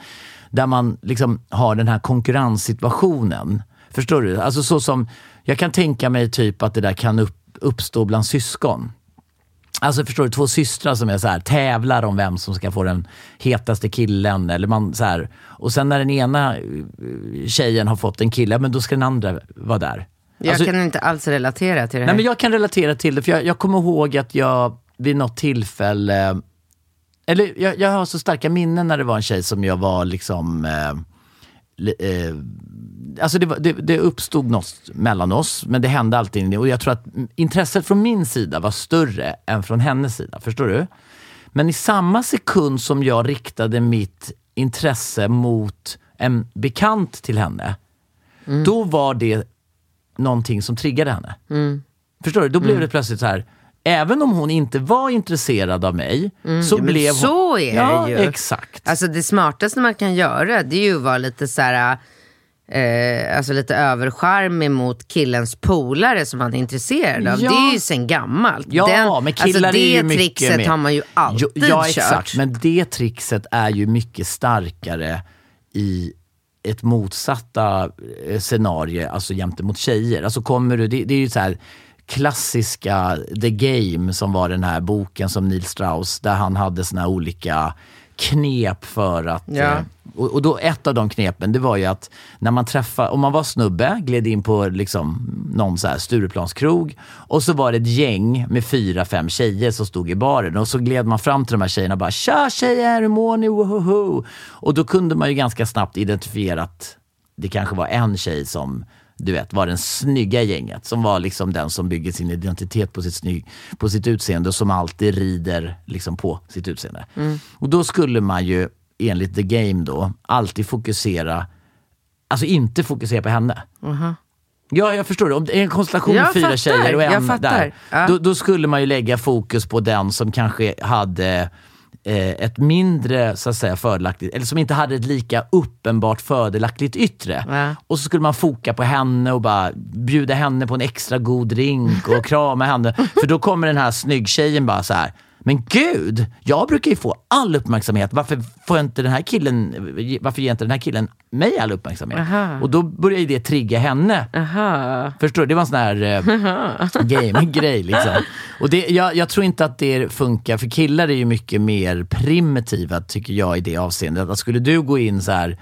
där man liksom har den här konkurrenssituationen. Förstår du? Alltså så som, jag kan tänka mig typ att det där kan upp, uppstå bland syskon. Alltså förstår du, två systrar som är så här, tävlar om vem som ska få den hetaste killen. Eller man, så här, och sen när den ena eh, tjejen har fått en kille, men då ska den andra vara där. jag Alltså- kan inte alls relatera till det här. Nej, men jag kan relatera till det, för jag, jag kommer ihåg att jag vid något tillfälle, eller jag, jag har så starka minnen när det var en tjej som jag var liksom, eh, eh, alltså det, det, det uppstod något mellan oss, men det hände alltid och jag tror att intresset från min sida var större än från hennes sida, förstår du? Men i samma sekund som jag riktade mitt intresse mot en bekant till henne, då var det någonting som triggade henne. Förstår du? Då blev det plötsligt så här. Även om hon inte var intresserad av mig så men blev hon... så är ja, det ju. exakt. Alltså det smartaste man kan göra det är ju att vara lite så här, eh, alltså lite övercharmig mot killens polare som man är intresserad av. Ja. Det är ju sen gammalt. Ja, Den- men killar alltså det är ju trixet mer- har man ju alltid Ja, kört. exakt. Men det trixet är ju mycket starkare i ett motsatta eh, scenario, alltså jämte mot tjejer. Alltså kommer du, det, det är ju så här klassiska The Game som var den här boken som Neil Strauss, där han hade såna här olika knep för att... Ja. eh, Och, då ett av de knepen, det var ju att när man träffade, om man var snubbe, gled in på liksom någon så här Stureplanskrog och så var det ett gäng med fyra, fem tjejer som stod i baren och så gled man fram till de här tjejerna och bara “Tja tjejer, hur mår ni? Wohoho!” Och då kunde man ju ganska snabbt identifiera att det kanske var en tjej som du vet, var den snygga gänget. Som var liksom den som bygger sin identitet på sitt, snygg, på sitt utseende och som alltid rider liksom på sitt utseende. Och då skulle man ju, enligt the game då, alltid fokusera, alltså inte fokusera på henne. Ja, jag förstår det. Om det är en konstellation med fyra fattar, tjejer och en där. Ja. Då, då skulle man ju lägga fokus på den som kanske hade ett mindre så att säga, fördelaktigt, eller som inte hade ett lika uppenbart fördelaktigt yttre. Ja. Och så skulle man foka på henne och bara bjuda henne på en extra god drink och krama henne. För då kommer den här snyggtjejen bara så här. Men gud, jag brukar ju få all uppmärksamhet. Varför får inte den här killen, varför ger inte den här killen mig all uppmärksamhet? Aha. Och då börjar ju det trigga henne. Aha. Förstår du? Det var en sån här eh, game-grej liksom. Och det, jag, jag tror inte att det funkar, för killar är ju mycket mer primitiva tycker jag i det avseendet. Att skulle du gå in så här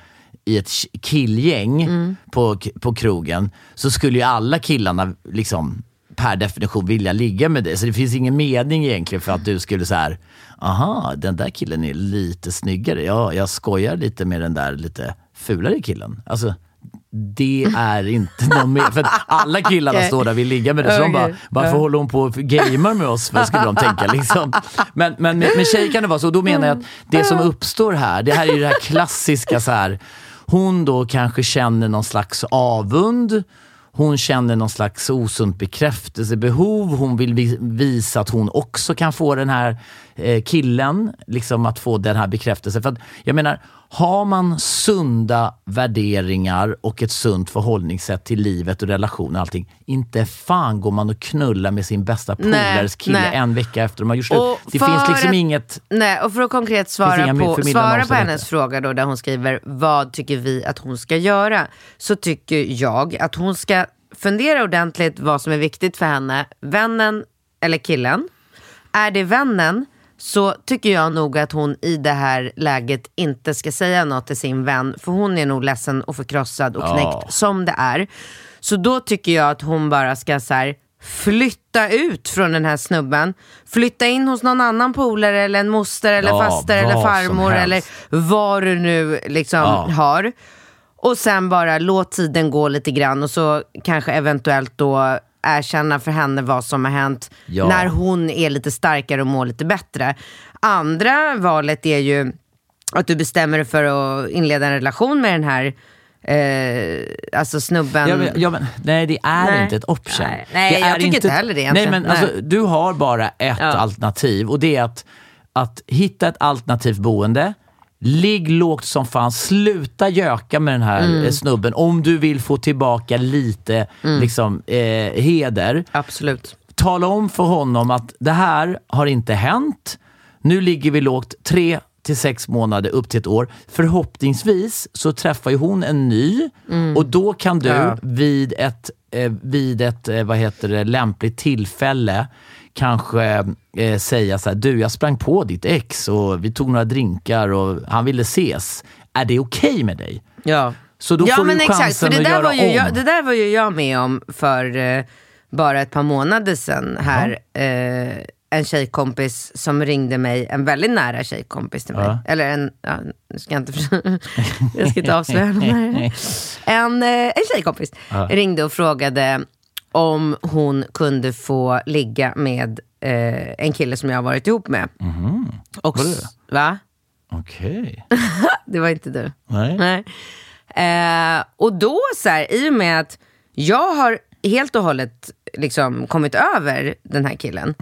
i ett killgäng på, på krogen så skulle ju alla killarna liksom per definition vilja ligga med dig. Så det finns ingen mening egentligen för att du skulle så här, aha, den där killen är lite snyggare. Ja, jag skojar lite med den där lite fulare killen. Alltså, det är inte någon mer, för alla killarna Okej. står där och vill ligga med dig. Så de bara, varför håller hon på och gamer med oss? Vad skulle de tänka liksom? Men, men med, med tjej kan det vara så. Och då menar jag att det som uppstår här, det här är ju det här klassiska så här. Hon då kanske känner någon slags avund. Hon känner någon slags osunt bekräftelsebehov. Hon vill visa att hon också kan få den här eh, killen, liksom att få den här bekräftelsen. För att, jag menar, har man sunda värderingar och ett sunt förhållningssätt till livet och relationer och allting, inte fan går man och knullar med sin bästa polares kille nej. en vecka efter de har gjort slut. Och Det finns liksom att- inget... Nej, och för att konkret svara på, svara på hennes fråga då, där hon skriver vad tycker vi att hon ska göra? Så tycker jag att hon ska fundera ordentligt vad som är viktigt för henne. Vännen eller killen. Är det vännen så tycker jag nog att hon i det här läget inte ska säga något till sin vän. För hon är nog ledsen och förkrossad och knäckt Ja. som det är. Så då tycker jag att hon bara ska så här, flytta ut från den här snubben. Flytta in hos någon annan polare eller en moster eller Ja, faster eller farmor eller vad du nu liksom Ja. har. Och sen bara låt tiden gå lite grann och så kanske eventuellt då erkänna för henne vad som har hänt Ja. när hon är lite starkare och mår lite bättre. Andra valet är ju att du bestämmer dig för att inleda en relation med den här eh, alltså snubben. Ja, men, ja, men, nej, det är Nej. inte ett option. Nej, nej, jag tycker inte heller det Nej, egentligen. men Nej. Alltså, du har bara ett Ja. alternativ och det är att, att hitta ett alternativt boende. Ligg lågt som fan, sluta göka med den här Mm. eh, snubben om du vill få tillbaka lite liksom, eh, heder. Absolut. Tala om för honom att det här har inte hänt. Nu ligger vi lågt tre till sex månader upp till ett år. Förhoppningsvis så träffar ju hon en ny och då kan du Ja. vid ett, eh, vid ett eh, vad heter det, lämpligt tillfälle kanske eh, säga så här, du jag sprang på ditt ex och vi tog några drinkar och han ville ses. Är det okej med dig? Ja, Så då ja får men du exakt, chansen för det att där, göra var ju om. jag, det där var ju jag med om för eh, bara ett par månader sedan här. Eh, en tjejkompis som ringde mig, en väldigt nära tjejkompis till mig. Ja. Eller en, ja, nu ska jag inte, jag ska inte avslöja någon här. En, eh, en tjejkompis ringde och frågade om hon kunde få ligga med eh, en kille som jag har varit ihop med. Och, Var det Va? Okej. Det var inte du. Nej. Nej. Eh, och då så här, i och med att jag har helt och hållet liksom kommit över den här killen.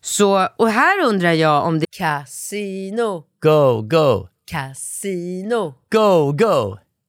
Så, och här undrar jag om det... Casino, Go, go, casino, go, go.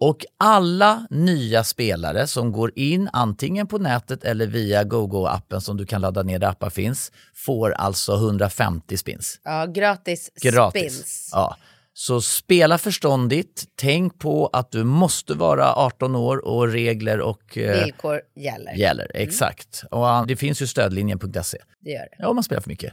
Och alla nya spelare som går in antingen på nätet eller via GoGo-appen som du kan ladda ner där appar finns, får alltså 150 spins. Ja, gratis, Gratis. spins. Ja. Så spela förståndigt. Tänk på att du måste vara 18 år och regler och eh, Villkor gäller. gäller. Exakt. Och det finns ju stödlinjen.se. Det gör det. Ja, om man spelar för mycket.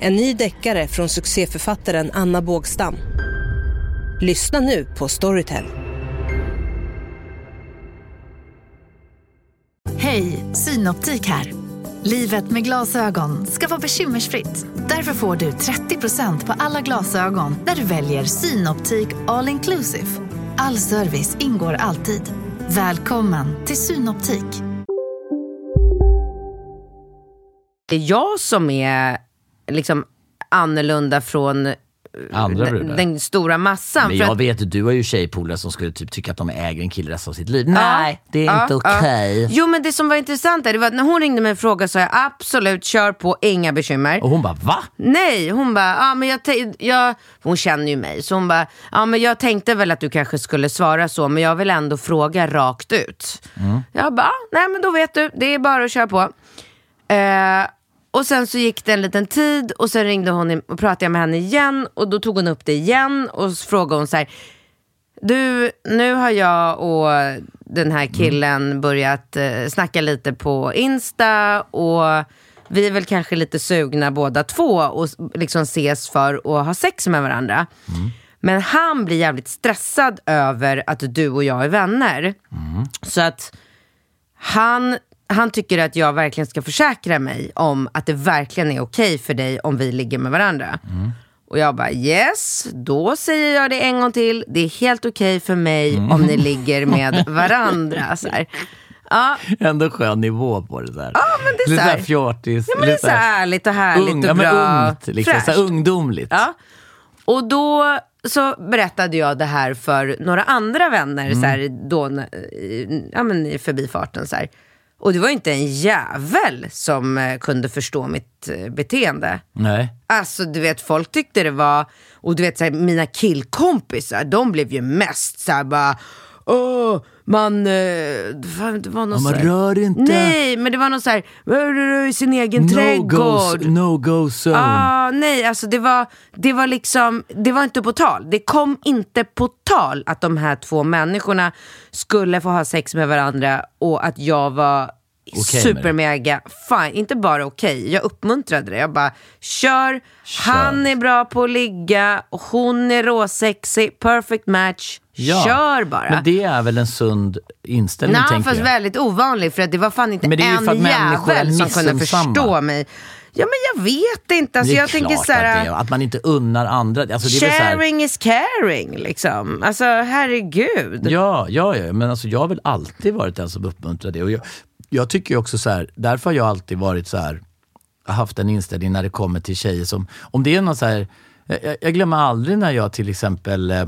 En ny deckare från succéförfattaren Anna Bågstam. Lyssna nu på Storytel. Hej, Synoptik här. Livet med glasögon ska vara bekymmersfritt. Därför får du 30% på alla glasögon när du väljer Synoptik All Inclusive. All service ingår alltid. Välkommen till Synoptik. Det är jag som är liksom annorlunda från Andra den, brudar. den stora massan. Men jag att- vet att du har ju tjejpolare som skulle typ tycka att de äger en kille resten av sitt liv. Nej, det är Ja, inte ja. okej. Jo men det som var intressant där, det var att när hon ringde mig och frågade så jag absolut, kör på, inga bekymmer. Och hon bara, va? Nej, hon bara, ja men jag, jag, hon känner ju mig, så hon bara, ja men jag tänkte väl att du kanske skulle svara så, men jag vill ändå fråga rakt ut. Jag bara, nej men då vet du, det är bara att köra på. Eh, och sen så gick det en liten tid och sen ringde hon och pratade jag med henne igen och då tog hon upp det igen och så frågade hon så här, du, nu har jag och den här killen börjat eh, snacka lite på Insta och vi är väl kanske lite sugna båda två och liksom ses för att ha sex med varandra. Men han blir jävligt stressad över att du och jag är vänner. Så att han, han tycker att jag verkligen ska försäkra mig om att det verkligen är okej för dig om vi ligger med varandra. Och jag bara yes, då säger jag det en gång till. Det är helt okej för mig om ni ligger med varandra. Så här. Ja, Ändå skön nivå på det där. Ja, men det är lite så här- såhär fjortis. ja men det är lite så här ärligt och härligt ung, och bra. men ungt, liksom, så ungdomligt. Ja. Och då så berättade jag det här för några andra vänner så här, då, ja, men i förbifarten. Så här. Och det var inte en jävel som eh, kunde förstå mitt eh, beteende. Nej. Alltså du vet, folk tyckte det var, och du vet så här, mina killkompisar, de blev ju mest så här bara, åh, man, eh, det var, det var något man rör inte. Nej, men det var något så här, "Rör i sin egen No trädgård. no go zone. Ah, nej, alltså det var, det var liksom, det var inte på tal. Det kom inte på tal att de här två människorna skulle få ha sex med varandra och att jag var Det. supermega fine. Inte bara okej, jag uppmuntrade det. Jag bara, kör, han är bra på att ligga, hon är råsexig, perfect match. Kör bara. Men det är väl en sund inställning, Nej, tänker fast jag. väldigt ovanlig för att det var fan inte Men det är ju en jävel som kunde förstå mig. Ja men jag vet inte, alltså det är jag tänker klart så här, att, det är, att man inte unnar andra. Alltså, sharing is caring liksom. Alltså herregud. Ja, ja, ja, men alltså jag har väl alltid varit den som uppmuntrar det. Och jag, jag tycker ju också så här, därför har jag alltid varit så här, haft en inställning när det kommer till tjejer som, om det är någon så här, jag, jag glömmer aldrig när jag till exempel, eh,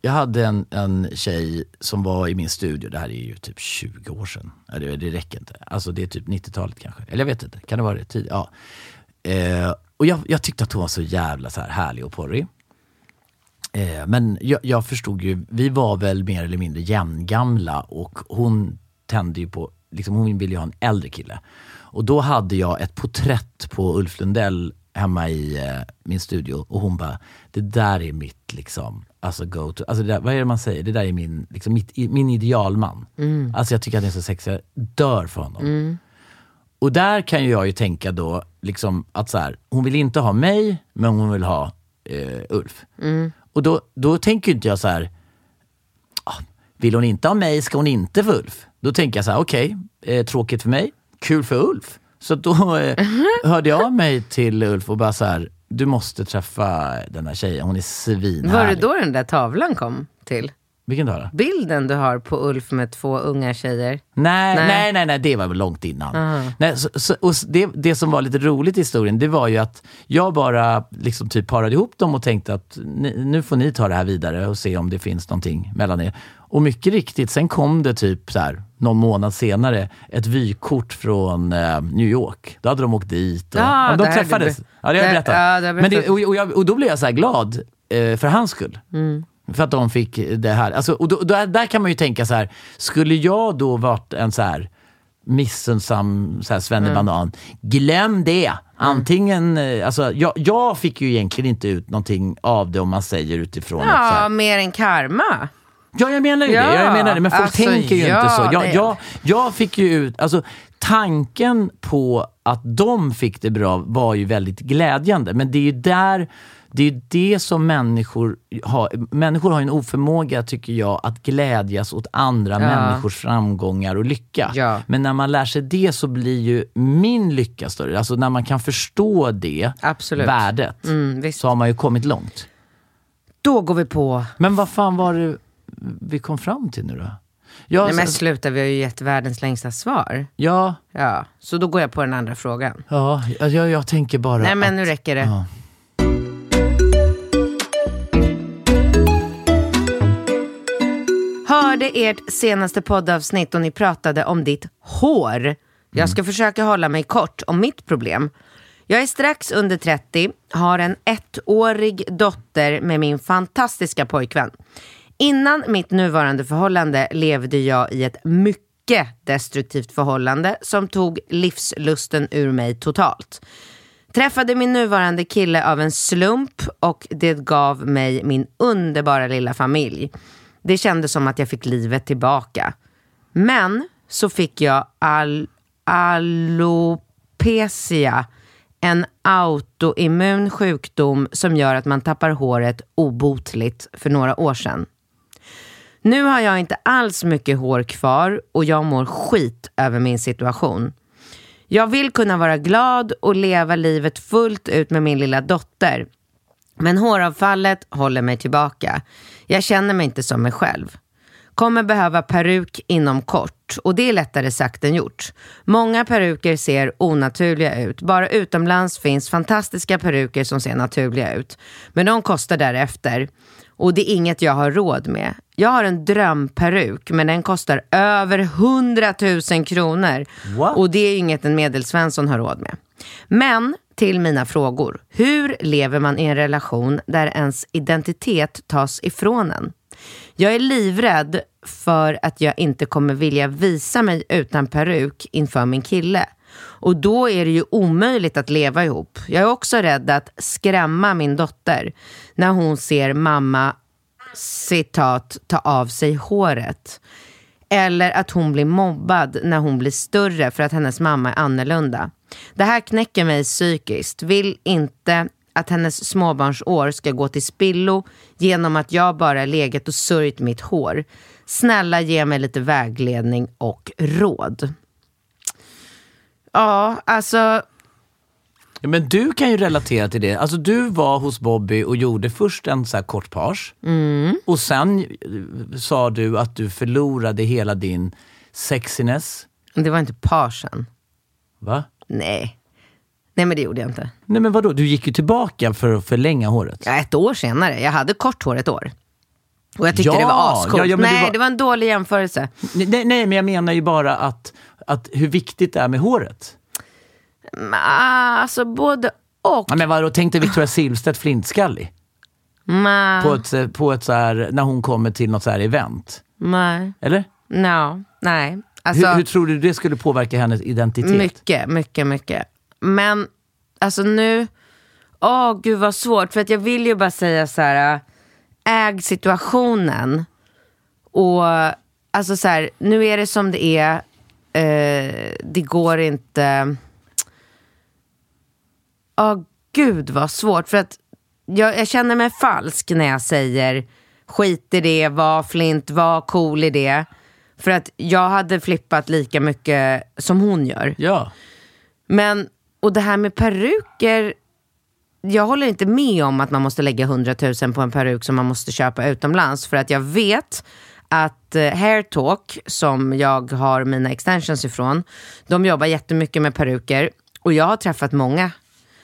jag hade en, en tjej som var i min studio, det här är ju typ 20 år sedan. Det, det räcker inte. Alltså det är typ 90-talet kanske. Eller jag vet inte, kan det vara det? Tid? Ja. Eh, och jag, jag tyckte att hon var så jävla så här härlig och porrig. Eh, men jag, jag förstod ju, vi var väl mer eller mindre jämngamla och hon tände ju på, liksom hon ville ju ha en äldre kille. Och då hade jag ett porträtt på Ulf Lundell hemma i eh, min studio och hon bara, det där är mitt liksom, alltså go to, alltså det där, vad är det man säger? Det där är min, liksom, mitt, i- min idealman. Alltså jag tycker att han är så sexig, jag dör för honom. Och där kan ju jag ju tänka då, liksom att så här, hon vill inte ha mig, men hon vill ha eh, Ulf. Och då, då tänker inte jag så här, ah, vill hon inte ha mig ska hon inte få Ulf. Då tänker jag så här, okej, eh, tråkigt för mig, kul för Ulf. Så då eh, hörde jag av mig till Ulf och bara så här, du måste träffa den här tjejen, hon är svinhärlig. Var det då den där tavlan kom till? Vilken tavla? Bilden du har på Ulf med två unga tjejer. Nej, Nej. nej, nej, nej, det var väl långt innan. Nej, så, så, och det, det som var lite roligt i historien, det var ju att jag bara liksom typ parade ihop dem och tänkte att ni, nu får ni ta det här vidare och se om det finns någonting mellan er. Och mycket riktigt, sen kom det typ så här, någon månad senare ett vykort från eh, New York. Då hade de åkt dit. Och, Ja, ja, de det träffades. du Ja, det har jag berättat. ja, det Men det, och, och, jag, och då blev jag så här glad eh, för hans skull. För att de fick det här. Alltså, och då, då, där kan man ju tänka så här, skulle jag då varit en så här missunnsam svennebanan, glöm det. Antingen, eh, alltså, jag, jag fick ju egentligen inte ut någonting av det om man säger utifrån Ja, mer än karma. Ja, jag menar ju Ja, det. Jag menar det. Men folk alltså, tänker ju ja, inte så. Jag, jag, jag fick ju ut, alltså tanken på att de fick det bra var ju väldigt glädjande. Men det är ju där Det är det som människor har. Människor har en oförmåga, tycker jag, att glädjas åt andra människors framgångar och lycka. Ja. Men när man lär sig det så blir ju min lycka större. Alltså när man kan förstå det Absolut. värdet, Mm, så har man ju kommit långt. Då går vi på... Men vad fan var det vi kom fram till nu då? Ja, Nej men sluta, vi har ju gett världens längsta svar. ja, Ja, så då går jag på den andra frågan. ja jag, jag tänker bara Nej men att, nu räcker det. Ja. Hörde ert senaste poddavsnitt och ni pratade om ditt hår. Jag ska försöka hålla mig kort om mitt problem. Jag är strax under 30, har en ettårig dotter med min fantastiska pojkvän. Innan mitt nuvarande förhållande levde jag i ett mycket destruktivt förhållande som tog livslusten ur mig totalt. Träffade min nuvarande kille av en slump och det gav mig min underbara lilla familj. Det kändes som att jag fick livet tillbaka. Men så fick jag all alopecia, en autoimmun sjukdom som gör att man tappar håret obotligt för några år sedan. Nu har jag inte alls mycket hår kvar och jag mår skit över min situation. Jag vill kunna vara glad och leva livet fullt ut med min lilla dotter. Men håravfallet håller mig tillbaka. Jag känner mig inte som mig själv. Kommer behöva peruk inom kort och det är lättare sagt än gjort. Många peruker ser onaturliga ut. Bara utomlands finns fantastiska peruker som ser naturliga ut. Men de kostar därefter. Och det är inget jag har råd med. Jag har en drömperuk men den kostar över 100 000 kronor. What? Och det är inget en medelsvensson har råd med. Men till mina frågor. Hur lever man i en relation där ens identitet tas ifrån en? Jag är livrädd för att jag inte kommer vilja visa mig utan peruk inför min kille. Och då är det ju omöjligt att leva ihop. Jag är också rädd att skrämma min dotter när hon ser mamma citat, ta av sig håret. Eller att hon blir mobbad när hon blir större för att hennes mamma är annorlunda. Det här knäcker mig psykiskt. Vill inte att hennes småbarnsår ska gå till spillo genom att jag bara legat och sörjt mitt hår. Snälla ge mig lite vägledning och råd. Ja, alltså Ja, men du kan ju relatera till det. Alltså du var hos Bobby och gjorde först en så här kort page. Mm. Och sen eh, sa du att du förlorade hela din sexiness. det var inte parsen. Va? Nej. Nej men det gjorde jag inte. Nej men vadå, du gick ju tillbaka för att förlänga håret. Ja, ett år senare. Jag hade kort hår ett år. Och jag tyckte Ja, det var ascoolt. ja, ja, men det Nej, var- det var en dålig jämförelse. Nej, nej, men jag menar ju bara att, att hur viktigt det är med håret. Men, Alltså både och. Ja, men vadå, tänk dig Victoria Silvstedt flintskallig. Nej. På ett, på ett så här, när hon kommer till något så här event. Nej. Eller? No. Nej. Alltså, hur, hur tror du det skulle påverka hennes identitet? mycket, mycket, mycket. Men alltså nu, åh gud vad svårt. För att jag vill ju bara säga så här, äg situationen. Och alltså så här, nu är det som det är. Eh, det går inte. Åh gud vad svårt. För att jag, jag känner mig falsk när jag säger skit i det, var flint, var cool i det. För att jag hade flippat lika mycket som hon gör. Ja. Men, och det här med peruker. Jag håller inte med om att man måste lägga 100 000 på en peruk som man måste köpa utomlands. För att jag vet att eh, Hairtalk, som jag har mina extensions ifrån, de jobbar jättemycket med peruker. Och jag har träffat många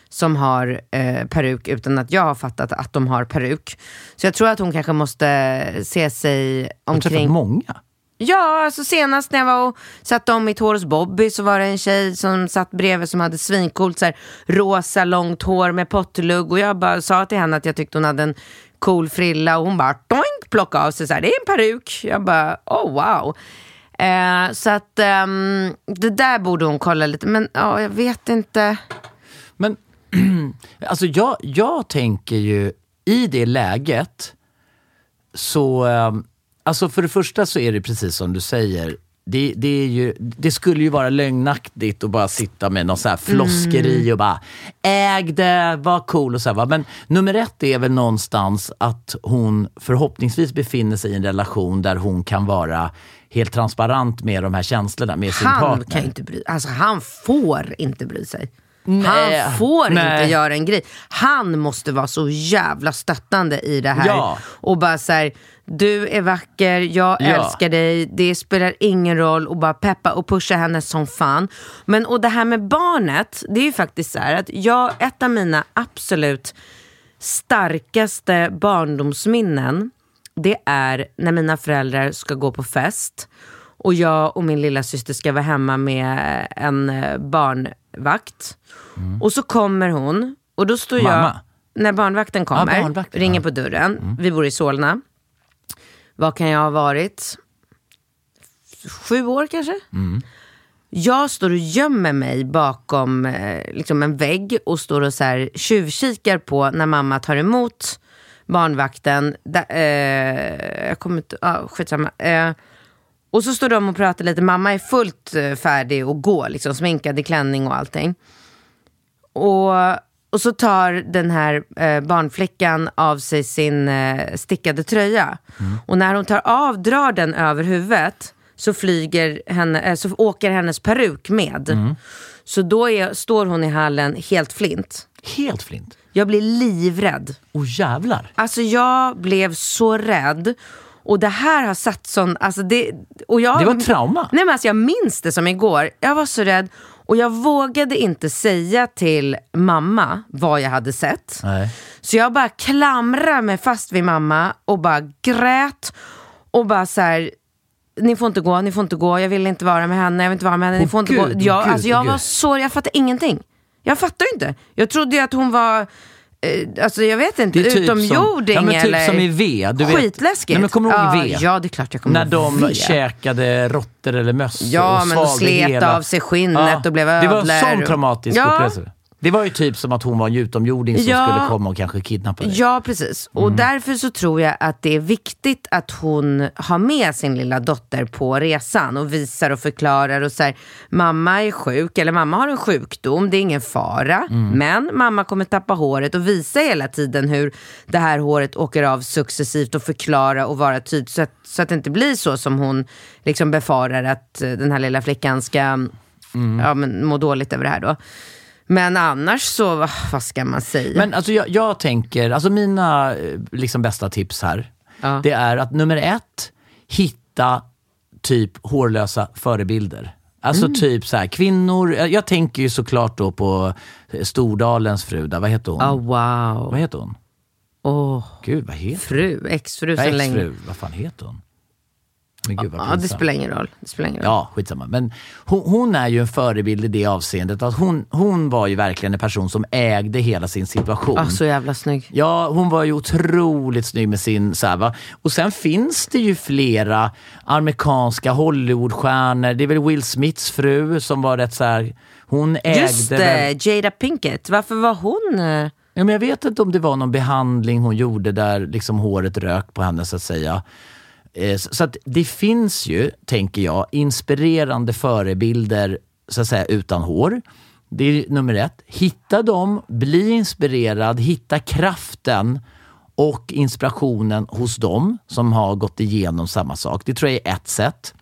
som har eh, peruk utan att jag har fattat att de har peruk. Så jag tror att hon kanske måste se sig Har du träffat omkring. många? Ja, alltså senast när jag var och satte om mitt hår hos Bobby så var det en tjej som satt bredvid som hade svincoolt så här, rosa långt hår med pottlugg och jag bara sa till henne att jag tyckte hon hade en cool frilla och hon bara doink, plockade av sig så här, det är en peruk. Jag bara, oh wow. Eh, så att ehm, det där borde hon kolla lite, men ja, jag vet inte. Men alltså jag, jag tänker ju i det läget så, eh, alltså för det första så är det precis som du säger. det, det, är ju, det skulle ju vara lögnaktigt att bara sitta med någon så här floskeri Mm. och bara äg det, var cool och så här? Men nummer ett är väl någonstans att hon förhoppningsvis befinner sig i en relation där hon kan vara helt transparent med de här känslorna med sin Han partner. kan inte bry alltså han får inte bry sig. Nej, han får nej. inte göra en grej. Han måste vara så jävla stöttande i det här. Ja. Och bara så här, du är vacker, jag Ja. älskar dig, det spelar ingen roll. Och bara peppa och pusha henne som fan. Men och det här med barnet, det är ju faktiskt så här att jag, ett av mina absolut starkaste barndomsminnen, det är när mina föräldrar ska gå på fest och jag och min lilla syster ska vara hemma med en eh, barnvakt. Och så kommer hon och då står jag, Mamma? när barnvakten kommer, barnvakten, ringer ja. på dörren. Vi bor i Solna. Vad kan jag ha varit? Sju år kanske? Jag står och gömmer mig bakom eh, liksom en vägg och står och så här tjuvkikar på när mamma tar emot barnvakten. Da, eh, jag kommer inte, ah, skitsamma. Eh, och så står de och pratar lite. Mamma är fullt eh, färdig och går, liksom, sminkad i klänning och allting. Och, och så tar den här eh, barnflickan av sig sin eh, stickade tröja. Och när hon tar av, drar den över huvudet, så, flyger henne, eh, så åker hennes peruk med. Så då är, står hon i hallen helt flint. Helt flint. Jag blir livrädd. Åh jävlar. Alltså jag blev så rädd. Och det här har satt sån... Alltså det, och jag, Det var ett trauma. Nej men alltså jag minns det som igår. Jag var så rädd. Och jag vågade inte säga till mamma vad jag hade sett. Nej. Så jag bara klamrade mig fast vid mamma och bara grät. Och bara så här, ni får inte gå, ni får inte gå, jag vill inte vara med henne, jag vill inte vara med henne, ni får inte Gud, gå. Jag, Gud, alltså jag Gud. var så, jag fattade ingenting. Jag fattar ju inte. Jag trodde ju att hon var, alltså jag vet inte, Det är typ utomjording som, ja, typ eller... som i V. Du vet, Skitläskigt. Nej, men kommer du ihåg ja, V? Ja, det är klart jag kommer När de V. käkade råttor eller möss Ja, och men de slet hela... av sig skinnet och blev Det var ödlor en sån traumatisk Ja. upplevelse. Det var ju typ som att hon var en utomjording som Ja. skulle komma och kanske kidnappa dig. Ja, precis. Och därför så tror jag att det är viktigt att hon har med sin lilla dotter på resan och visar och förklarar och säger mamma är sjuk eller mamma har en sjukdom, det är ingen fara. Men mamma kommer tappa håret och visa hela tiden hur det här håret åker av successivt och förklara och vara tydlig så att, så att det inte blir så som hon liksom befarar att eh, den här lilla flickan ska ja, men, må dåligt över det här då. Men annars så, vad- ska man säga? Men alltså jag, jag tänker, alltså mina eh, liksom bästa tips här, Ja. det är att nummer ett, hitta typ hårlösa förebilder. Alltså Mm. typ så här, kvinnor, jag, jag tänker ju såklart då på eh, Stordalens fru, där, vad heter hon? Oh, wow. Vad heter hon? Åh, Gud, vad heter fru, exfru hon? Nej, länge. exfru, vad fan heter hon? Men gud vad Ja, det spelar ingen roll. Det spelar ingen roll. Ja, skitsamma. Men hon, hon är ju en förebild i det avseendet att hon, hon var ju verkligen en person som ägde hela sin situation. Ah, så jävla snygg. Ja, hon var ju otroligt snygg med sin så här, va? Och sen finns det ju flera amerikanska Hollywoodstjärnor. Det är väl Will Smiths fru som var rätt så här, hon ägde Just väl... det, Jada Pinkett. Varför var hon... eh, Ja, men jag vet inte om det var någon behandling hon gjorde där liksom håret rök på henne så att säga. Eh, så så att det finns ju, tänker jag, inspirerande förebilder så att säga utan hår. Det är nummer ett. Hitta dem, bli inspirerad, hitta kraften och inspirationen hos dem som har gått igenom samma sak. Det tror jag är ett sätt.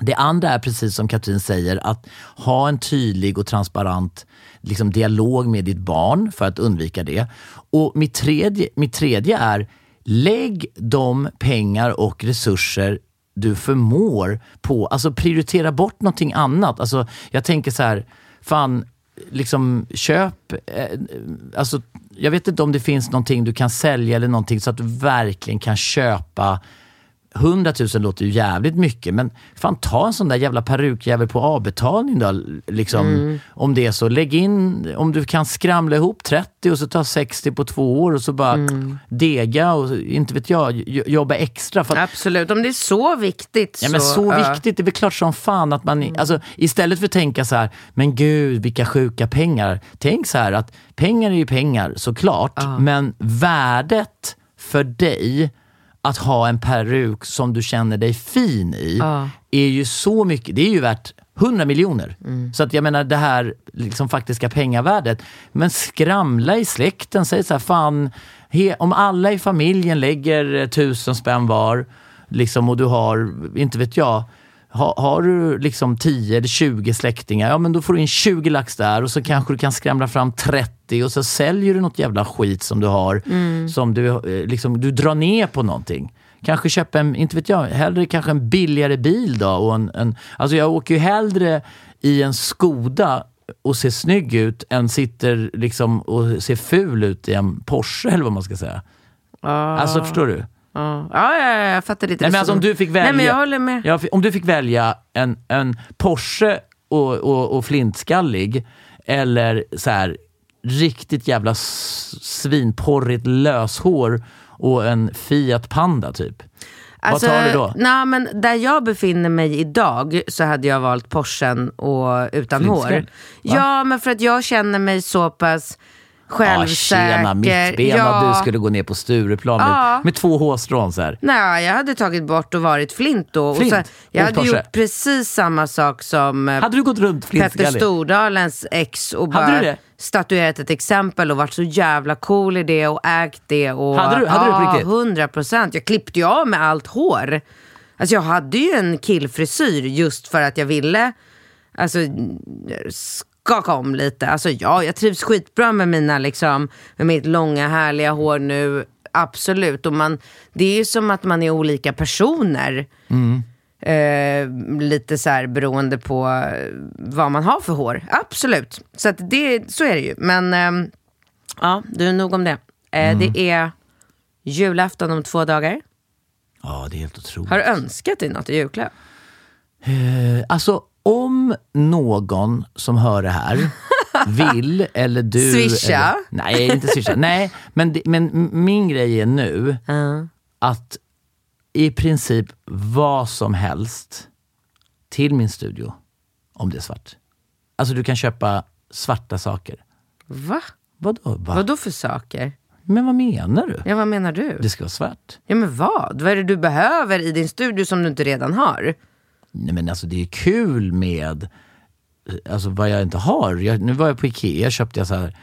Det andra är precis som Katrin säger, att ha en tydlig och transparent liksom, dialog med ditt barn för att undvika det. Och mitt tredje, mitt tredje är, lägg de pengar och resurser du förmår på, alltså prioritera bort någonting annat. Alltså, jag tänker så här, fan, liksom köp, eh, alltså, jag vet inte om det finns någonting du kan sälja eller någonting så att du verkligen kan köpa 100 000 låter ju jävligt mycket, men fan ta en sån där jävla perukjävel på avbetalning då. Liksom, Mm. Om det är så. Lägg in, om du kan skramla ihop 30 och så ta 60 på två år och så bara Mm. dega och inte vet jag, jo- jobba extra. Att, Absolut, om det är så viktigt Ja, men så ja. viktigt, det är väl klart som fan att man, Mm. alltså, istället för att tänka så här, men gud vilka sjuka pengar. Tänk så här att pengar är ju pengar såklart, men värdet för dig att ha en peruk som du känner dig fin i är ju så mycket, det är ju värt 100 miljoner. Mm. Så att jag menar det här liksom faktiska pengavärdet. Men skramla i släkten, säg så här, fan, he, om alla i familjen lägger tusen spänn var, liksom, och du har, inte vet jag, ha, har du liksom 10 eller 20 släktingar, ja men då får du in 20 lax där och så kanske du kan skramla fram 30 och så säljer du något jävla skit som du har, som du, eh, liksom, du drar ner på någonting. Kanske köpa en, inte vet jag, hellre kanske en billigare bil då. Och en, en, alltså jag åker ju hellre i en Skoda och ser snygg ut än sitter liksom och ser ful ut i en Porsche eller vad man ska säga. Alltså förstår du? Ja, ja, ja, jag fattar ditt Nej, men alltså, om du fick välja, Nej, men jag håller med. Ja, om du fick välja en, en Porsche och, och, och flintskallig eller så här riktigt jävla svinporrigt löshår och en Fiat Panda typ. Vad tar du då? Nej, men där jag befinner mig idag så hade jag valt Porschen och utan hår. Ja, men för att jag känner mig så pass Självsäker. tjena mittbena, ja. du skulle gå ner på Stureplan med, Ja. med två hårstrån så här. Nej, jag hade tagit bort och varit flint då. Flint? Och så, jag hade gjort precis samma sak som eh, Hade du gått runt Petter? Stordalens ex och bara statuerat ett exempel och varit så jävla cool i det och ägt det. Och, Hade du- hade du på riktigt? 100 procent. Jag klippte ju av med allt hår. Alltså jag hade ju en killfrisyr just för att jag ville alltså, skaka om lite. Alltså ja, jag trivs skitbra med mina liksom, med mitt långa härliga hår nu. Absolut. Och man, det är ju som att man är olika personer. Eh, lite så här beroende på eh, vad man har för hår. Absolut. Så, att det, så är det ju. Men ehm, ja, du, nog om det. Eh, Det är julafton om två dagar. Ja, det är helt otroligt. Har du önskat dig något i julklapp? Eh, Alltså om någon som hör det här vill eller du... Swisha? Eller, nej, inte swisha. nej, men, men min grej är nu att i princip vad som helst till min studio, om det är svart. Alltså du kan köpa svarta saker. Va? Vadå? Va? Vad då för saker? Men vad menar du? Ja, vad menar du? Det ska vara svart. Ja, men vad? Vad är det du behöver i din studio som du inte redan har? Nej men alltså det är kul med alltså vad jag inte har. Jag, nu var jag på Ikea, köpte jag så här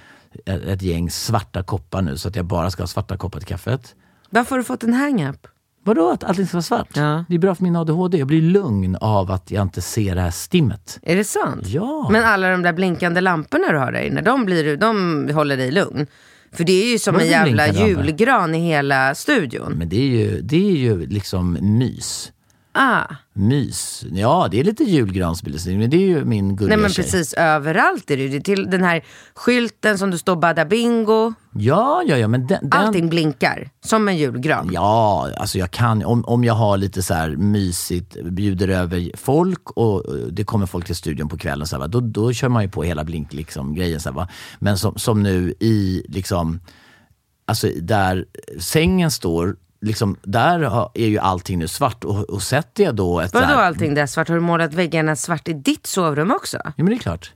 ett, ett gäng svarta koppar nu så att jag bara ska ha svarta koppar till kaffet. Varför har du fått en hang-up? Vadå att allting ska vara svart? Ja. Det är bra för min ADHD. Jag blir lugn av att jag inte ser det här stimmet. Är det sant? Ja. Men alla de där blinkande lamporna du har där inne, de, blir, de håller dig lugn. För det är ju som Vadå en jävla julgran i hela studion. Men det är ju, det är ju liksom mys. Ah. Mys. Ja, det är lite julgransbelysning, men det är ju min gulliga Nej men tjej. precis överallt är det ju. Till den här skylten som det står bada bingo. Ja, ja, ja, men den... den Allting blinkar. Som en julgran. Ja, alltså jag kan, om, om jag har lite så här mysigt, bjuder över folk och eh, det kommer folk till studion på kvällen, så här, då, då kör man ju på hela blink liksom, grejen. Så här, va. Men som, som nu i, liksom, alltså där sängen står, liksom, där är ju allting nu svart och, och sätter jag då ett Vadå allting där svart? Har du målat väggarna svart i ditt sovrum också? Ja men det är klart.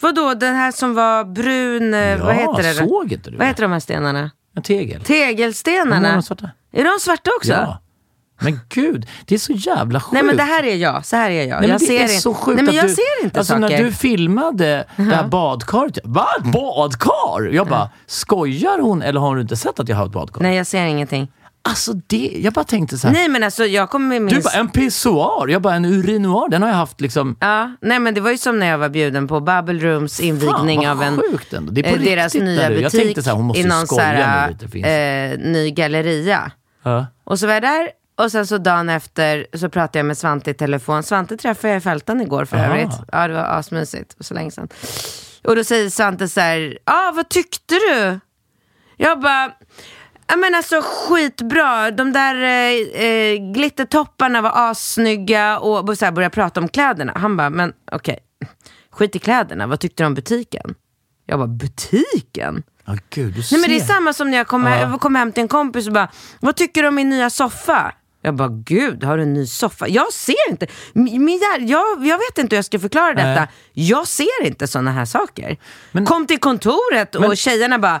Vadå den här som var brun, eh, Ja, vad heter det? såg inte du Vad heter de här stenarna? En tegel. Tegelstenarna? Är de svarta? Är de svarta också? Ja. Men gud, det är så jävla sjukt. Nej men det här är jag, så här är jag. Nej, jag det ser är in- så sjukt Nej men jag du, ser inte alltså, saker. När du filmade det här badkaret, jag, va? Badkar? Jag bara, skojar hon eller har du inte sett att jag har ett badkar? Nej jag ser ingenting. Alltså det, jag bara tänkte så här. Nej men alltså jag kommer du minst... bara, en pissoar? Jag bara, en urinoir? Den har jag haft liksom... Ja, nej men det var ju som när jag var bjuden på Bubble Rooms invigning vad av en, sjukt ändå. Det är på eh, deras riktigt nya du. Jag butik tänkte så här, hon måste i någon skoja nu lite, eh, ny galleria. Ja. Och så var jag där och sen så dagen efter så pratade jag med Svante i telefon. Svante träffade jag i Fältan igår för Aha. övrigt. Ja det var asmysigt, så länge sedan. Och då säger Svante så här, ja ah, vad tyckte du? Jag bara, ja men alltså skitbra. De där eh, eh, glittertopparna var assnygga och så här började prata om kläderna. Han bara, men okej, skit i kläderna, vad tyckte du om butiken? Jag bara, butiken? Ja, gud, du ser. Nej men det är samma som när jag kom, Ja. hem, kom hem till en kompis och bara, vad tycker du om min nya soffa? Jag bara, gud har du en ny soffa? Jag ser inte, min jag, jag vet inte hur jag ska förklara detta. Nej. Jag ser inte sådana här saker. Men- kom till kontoret och Men- tjejerna bara,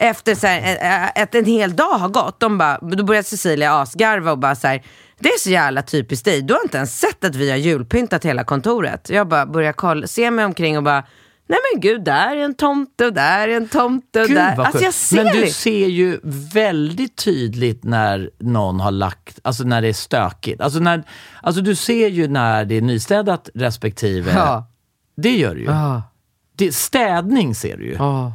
efter så här, att en hel dag har gått, de bara, då börjar Cecilia asgarva och bara så här, det är så jävla typiskt dig. Du har inte ens sett att vi har julpyntat hela kontoret. Jag bara börjar kolla, se mig omkring och bara, nej men gud, där är en tomte och där är en tomte och Gud, där. Alltså jag ser Men du det. ser ju väldigt tydligt när någon har lagt, alltså när det är stökigt. Alltså, när, alltså du ser ju när det är nystädat respektive... Ja. Det gör du ju. Ja. Det, städning ser du ju. Ja.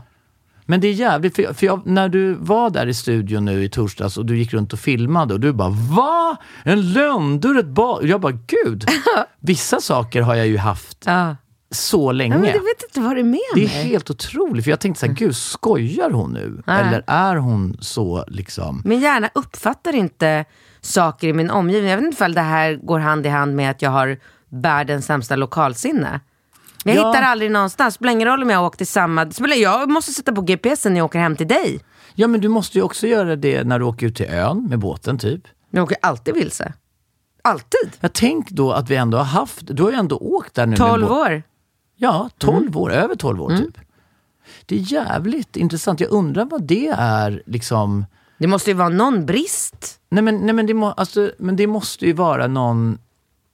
Men det är jävligt, för, jag, för jag, när du var där i studion nu i torsdags och du gick runt och filmade och du bara Va? En lönndörr, ett bad? Jag bara gud! Vissa saker har jag ju haft Ja. så länge. Ja, men jag vet inte vad det är med Det är helt otroligt, för jag tänkte så här, gud skojar hon nu? Nej. Eller är hon så liksom... Min hjärna uppfattar inte saker i min omgivning. Jag vet inte ifall det här går hand i hand med att jag har världens sämsta lokalsinne. Jag Ja. hittar aldrig någonstans. Spelar ingen roll om jag åkt till samma... Jag måste sätta på GPSen när jag åker hem till dig. Ja men du måste ju också göra det när du åker ut till ön med båten typ. Jag åker alltid vilse. Alltid. Jag tänk då att vi ändå har haft, du har ju ändå åkt där nu. med 12 båt. år. Ja, 12 Mm. år, över 12 år typ. Det är jävligt intressant. Jag undrar vad det är liksom... Det måste ju vara någon brist. Nej men, nej, men, det, må, alltså, men det måste ju vara någon...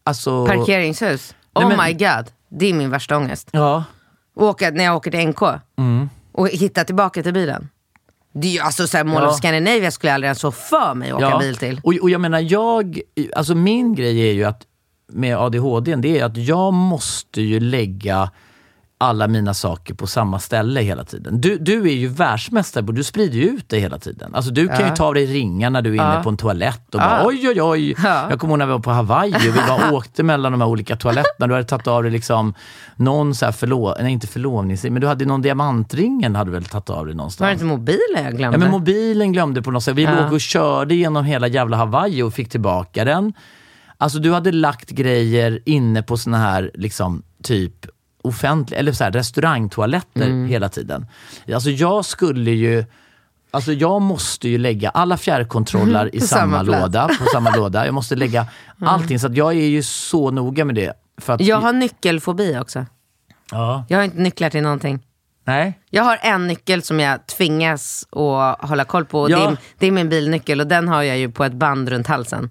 Alltså, Parkeringshus. Nej, Oh men- my god. Det är min värsta ångest. Ja. Åka, när jag åker till NK och hitta tillbaka till bilen. Det är ju alltså såhär, Mall Ja. of Scandinavia skulle jag aldrig ens få för mig att åka ja. bil till. Och, och jag menar, jag... Alltså min grej är ju att med ADHD, det är att jag måste ju lägga alla mina saker på samma ställe hela tiden. Du, du är ju världsmästare på, du sprider ju ut det hela tiden. Alltså du kan ju Ja. ta av dig ringar när du är inne Ja. på en toalett och Ja. bara oj oj oj. Ja. Jag kommer ihåg när vi var på Hawaii och vi bara åkte mellan de här olika toaletterna. Du hade tagit av dig liksom någon så här förlov, nej inte förlovningsring, men du hade någon diamantringen hade du väl tagit av dig någonstans? Var det inte mobilen jag glömde? Ja men mobilen glömde på något sätt. Vi Ja. låg och körde genom hela jävla Hawaii och fick tillbaka den. Alltså du hade lagt grejer inne på såna här liksom typ offentliga, eller så här, restaurangtoaletter Mm. hela tiden. Alltså jag skulle ju Alltså jag måste ju lägga alla fjärrkontroller i På samma, samma låda. På samma låda. Jag måste lägga allting. Så att jag är ju så noga med det. För att, Jag har nyckelfobi också. ja. Jag har inte nycklar till någonting. Nej. Jag har en nyckel som jag tvingas att hålla koll på. Ja. det, är, det är min bilnyckel och den har jag ju på ett band runt halsen.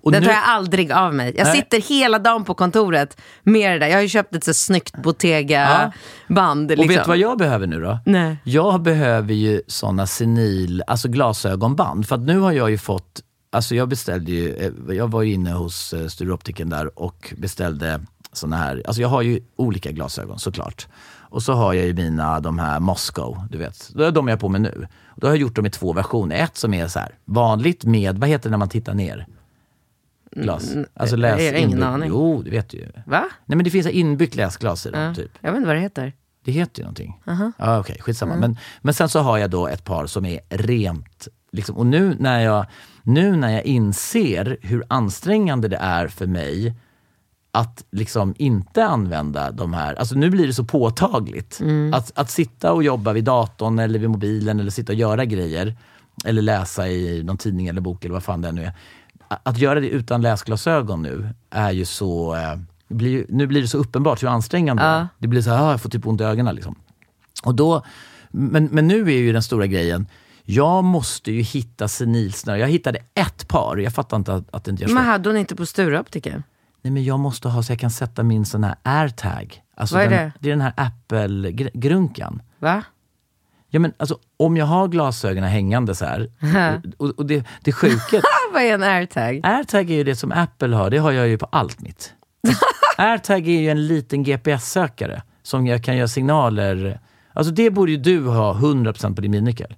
Och den nu- tar jag aldrig av mig. Jag Nej. sitter hela dagen på kontoret med det där. Jag har ju köpt ett så snyggt Bottega-band. Och Liksom. vet du vad jag behöver nu då? Nej. Jag behöver ju såna senil, alltså glasögonband. För att nu har jag ju fått, alltså jag beställde ju, eh, jag var ju inne hos eh, Stureoptiken där och beställde såna här, alltså jag har ju olika glasögon såklart. Och så har jag ju mina, de här Moscow, du vet. Det är de jag har på mig nu. Då har jag gjort dem i två versioner. Ett som är så här vanligt med, vad heter det när man tittar ner? Glas. Alltså läs jag har ingen inbyggt- aning. Jo, det vet du ju. Va? Nej men det finns inbyggt läsglas i dem, Ja. typ. Jag vet inte vad det heter. Det heter ju någonting. Ja, Okej, skitsamma. Men, men sen så har jag då ett par som är rent... Liksom, och nu när, jag, nu när jag inser hur ansträngande det är för mig att liksom inte använda de här, alltså nu blir det så påtagligt. Att, att sitta och jobba vid datorn eller vid mobilen eller sitta och göra grejer eller läsa i någon tidning eller bok eller vad fan det nu är. Att göra det utan läsglasögon nu är ju så, eh, blir, nu blir det så uppenbart hur ansträngande det är. Det blir så här, ah, jag får typ ont i ögonen liksom. Och då, men, men nu är ju den stora grejen, jag måste ju hitta senilsnöre. Jag hittade ett par, jag fattar inte att, att det inte gör så. Men hade hon inte på Stureoptiken? Nej men jag måste ha så jag kan sätta min sån här airtag. Alltså Vad är den, det? Det är den här Apple-grunkan. Va? Ja men alltså om jag har glasögonen hängande så här. och, och det, det sjuka, vad är en airtag? airtag är ju det som Apple har, det har jag ju på allt mitt. airtag är ju en liten GPS-sökare som jag kan göra signaler. Alltså det borde ju du ha 100% på din bilnyckel.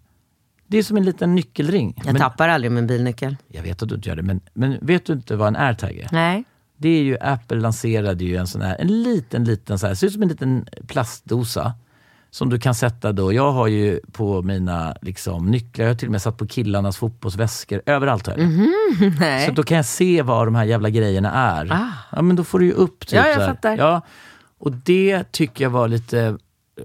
Det är som en liten nyckelring. Jag men, tappar aldrig min bilnyckel. jag vet att du inte gör det, men, men vet du inte vad en airtag är? Nej. Det är ju, Apple lanserade ju en sån här, en liten, liten, så här, ser ut som en liten plastdosa. Som du kan sätta då, jag har ju på mina liksom, nycklar, jag har till och med satt på killarnas fotbollsväskor, överallt har jag det. Nej. Så då kan jag se vad de här jävla grejerna är. Ah. Ja men då får du ju upp typ Ja, jag fattar. Ja, och det tycker jag var lite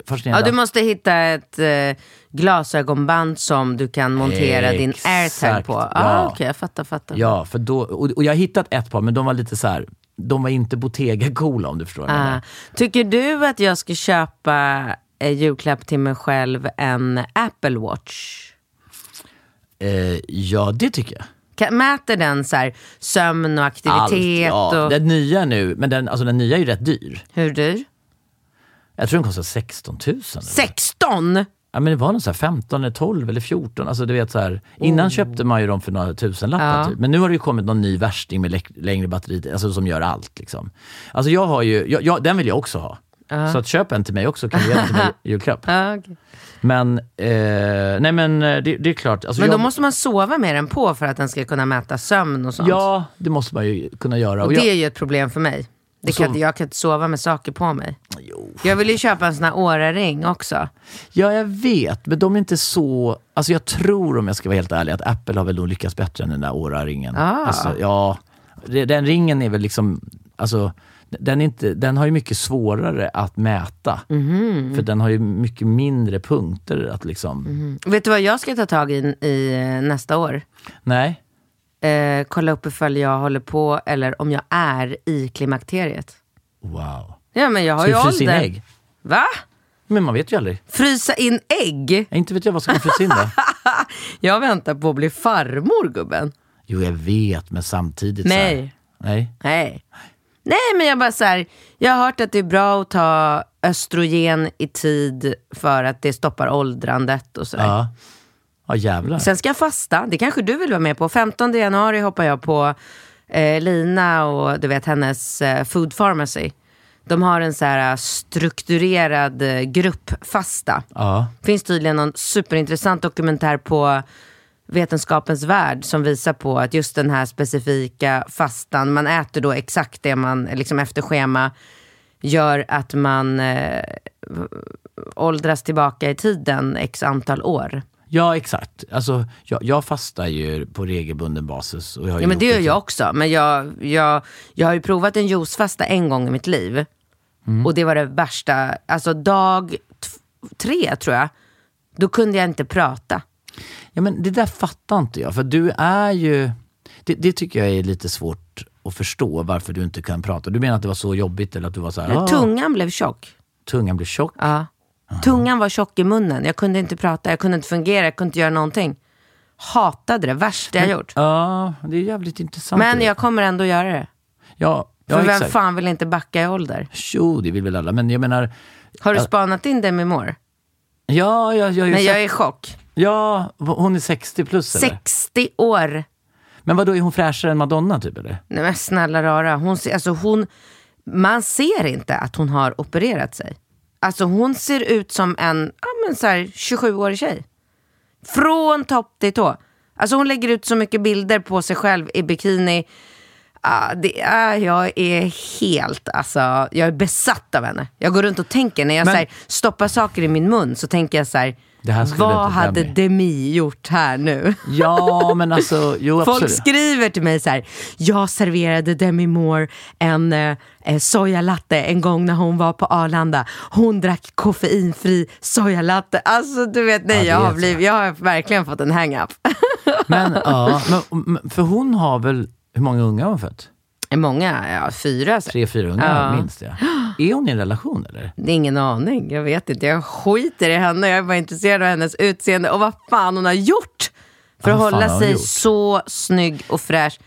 fascinerande. Ja, du måste hitta ett eh, glasögonband som du kan montera din Exakt, airtag på. Ah, ja. Okej, jag fattar, fattar. Ja, för då, och, och jag har hittat ett par men de var lite så här. de var inte Bottega-coola om du förstår. Ah. Tycker du att jag ska köpa julklapp till mig själv en Apple Watch. Eh, ja, det tycker jag. Kan- Mäter den så här, sömn och Allt, aktivitet? ja. och, Den nya nu, men den, alltså den nya är ju rätt dyr. Hur dyr? Jag tror den kostar 16 000. eller? 16! Ja, men det var nog så här 15 eller 12 eller 14. Alltså, du vet, så här, innan köpte man ju dem för några tusenlappar. Ja. Typ. Men nu har det ju kommit någon ny värsting med lä- längre batteri, alltså, som gör allt. Liksom. Alltså, jag har ju, jag, jag, den vill jag också ha. Så att köp en till mig också kan du ge den till mig i julklapp. Okej. Men, eh, nej men eh, det, det är klart. Alltså, Men då jag, måste man sova med den på för att den ska kunna mäta sömn och sånt. Ja, det måste man ju kunna göra. och Och det jag, är ju ett problem för mig. Det kan, så- jag kan inte sova med saker på mig. jo. Jag vill ju köpa en sån här Oura-ring också. Ja, jag vet. Men de är inte så... Alltså jag tror, om jag ska vara helt ärlig, att Apple har väl nog lyckats bättre än den där Oura-ringen. Ah. Alltså, ja, den ringen är väl liksom... Alltså, den, inte, den har ju mycket svårare att mäta. Mhm. För den har ju mycket mindre punkter att liksom... Vet du vad jag ska ta tag i, i eh, nästa år? Nej. Eh, kolla upp ifall jag håller på eller om jag är i klimakteriet. Wow. Ja men jag har Ska ju du frysa in ålder. ägg? Va? Men man vet ju aldrig. Frysa in ägg? Ja, Inte vet jag vad ska man frysa in då? Jag väntar på att bli farmor gubben. Jo, jag vet, men samtidigt så här- Nej. Nej. Nej. Nej men jag bara så här, jag har hört att det är bra att ta östrogen i tid för att det stoppar åldrandet och sådär. Ja. Ja, jävlar. Sen ska jag fasta, det kanske du vill vara med på. 15 januari hoppar jag på eh, Lina och du vet hennes eh, Food Pharmacy. De har en så här strukturerad eh, gruppfasta. Ja. finns tydligen någon superintressant dokumentär på Vetenskapens värld som visar på att just den här specifika fastan, man äter då exakt det man liksom efter schema, gör att man eh, åldras tillbaka i tiden x antal år. Ja, exakt. Alltså, jag, jag fastar ju på regelbunden basis. Och jag har Ja men det gör jag också. Men jag, jag, jag har ju provat en juicefasta en gång i mitt liv. Mm. Och det var det värsta. Alltså dag tre tror jag. Då kunde jag inte prata. Ja, men det där fattar inte jag. För du är ju... Det, det tycker jag är lite svårt att förstå varför du inte kan prata. Du menar att det var så jobbigt eller att du var så här... "Ah, Tungan blev tjock. tungan blir tjock? Ja. Tungan var tjock i munnen. Jag kunde inte prata, jag kunde inte fungera, jag kunde inte göra någonting. Hatade det, värsta jag gjort. Ja, det är jävligt intressant. Men jag kommer ändå göra det. Ja, ja För vem exakt. fan vill inte backa i ålder? Jo, det vill väl alla. Men jag menar... Har du Ja. spanat in Demi Moore? Ja, jag, jag ju Nej, jag är i chock. Ja, hon är 60 plus eller? 60 år. Men vad då är hon fräschare än Madonna typ eller? Nej men snälla rara, hon, alltså hon, man ser inte att hon har opererat sig. Alltså hon ser ut som en ja, men så här, 27-årig tjej. Från topp till tå. Alltså hon lägger ut så mycket bilder på sig själv i bikini. Ah, det, ah, jag är helt, alltså, jag är besatt av henne. Jag går runt och tänker, när jag Men- så här, stoppar saker i min mun så tänker jag så här, vad hade Demi. Demi gjort här nu? Ja, men alltså, jo Folk skriver till mig så här, jag serverade Demi Moore en eh, eh, sojalatte en gång när hon var på Arlanda. Hon drack koffeinfri sojalatte. Alltså du vet, nej, Ja, jag, har blivit, jag har verkligen fått en hang-up. Men, ja, men- för hon har väl, hur många unga har hon fött? Många, ja fyra. Tre, fyra unga Ja. minst ja. Är hon i en relation eller? Det är ingen aning, jag vet inte. Jag skiter i henne, jag är bara intresserad av hennes utseende och vad fan hon har gjort för att hålla sig så snygg och fräsch.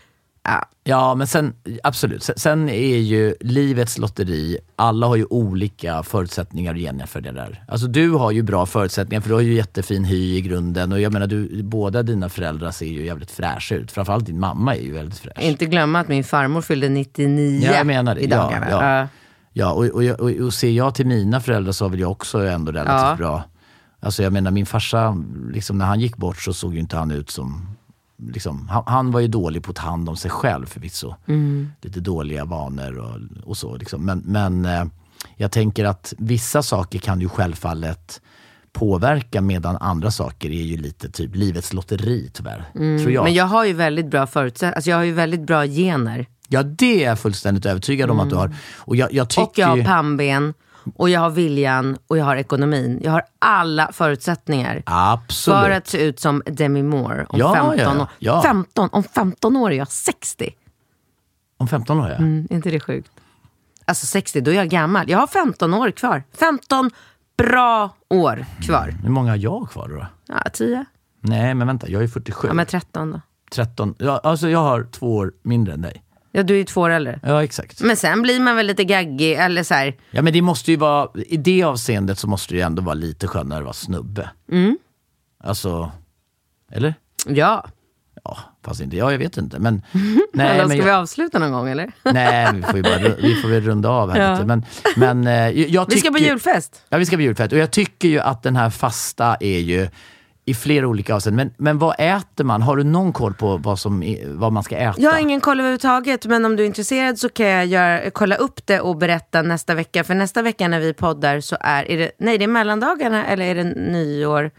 Ja, Ja, men sen absolut. Sen, är ju livets lotteri, alla har ju olika förutsättningar och gener för det där. Alltså du har ju bra förutsättningar för du har ju jättefin hy i grunden och jag menar du, båda dina föräldrar ser ju jävligt fräscha ut. Framförallt din mamma är ju väldigt fräsch. inte glömma att min farmor fyllde 99 Ja, jag menar det. i dagarna. ja. Ja. Ja, och, och, och, och ser jag till mina föräldrar så har väl jag också ändå relativt Ja. bra. Alltså jag menar min farsa, liksom, när han gick bort så såg ju inte han ut som... Liksom, han, han var ju dålig på att ta hand om sig själv förvisso. Lite dåliga vanor och, och så. Liksom. Men, men eh, jag tänker att vissa saker kan ju självfallet påverka medan andra saker är ju lite typ livets lotteri tyvärr. Tror jag. Men jag har ju väldigt bra förutsättningar, alltså jag har ju väldigt bra gener. Ja det är jag fullständigt övertygad om att du har. Och jag, jag tycker Och jag har pannben, och jag har viljan, och jag har ekonomin. Jag har alla förutsättningar. Absolut. För att se ut som Demi Moore om, Ja, 15, ja, år. ja. 15, om 15 år är jag 60. Om 15 år ja. Mm, är inte det sjukt? Alltså 60, då är jag gammal. Jag har 15 år kvar. 15 bra år kvar. Hur många har jag kvar då? Ja, 10. Nej, men vänta, jag är 47. Ja, men 13 då. 13. Ja, alltså jag har två år mindre än dig. Ja, du är ju två år äldre. Ja, exakt. Men sen blir man väl lite gaggig, eller så här. Ja, men det måste ju vara, i det avseendet så måste det ju ändå vara lite skönare att vara snubbe. Mm. Alltså, eller? Ja. Ja, fast inte, ja jag vet inte. Men, Nej, ska men vi jag, avsluta någon gång eller? nej, vi får ju bara, vi får väl runda av här Ja. lite. Men, men eh, jag Vi ska på tycker- julfest. Ja, vi ska på julfest. Och jag tycker ju att den här fasta är ju i flera olika avseenden. Men, men vad äter man? Har du någon koll på vad, som, vad man ska äta? Jag har ingen koll överhuvudtaget, men om du är intresserad så kan jag göra, kolla upp det och berätta nästa vecka. För nästa vecka när vi poddar så är, är det, nej det är mellandagarna eller är det nyår?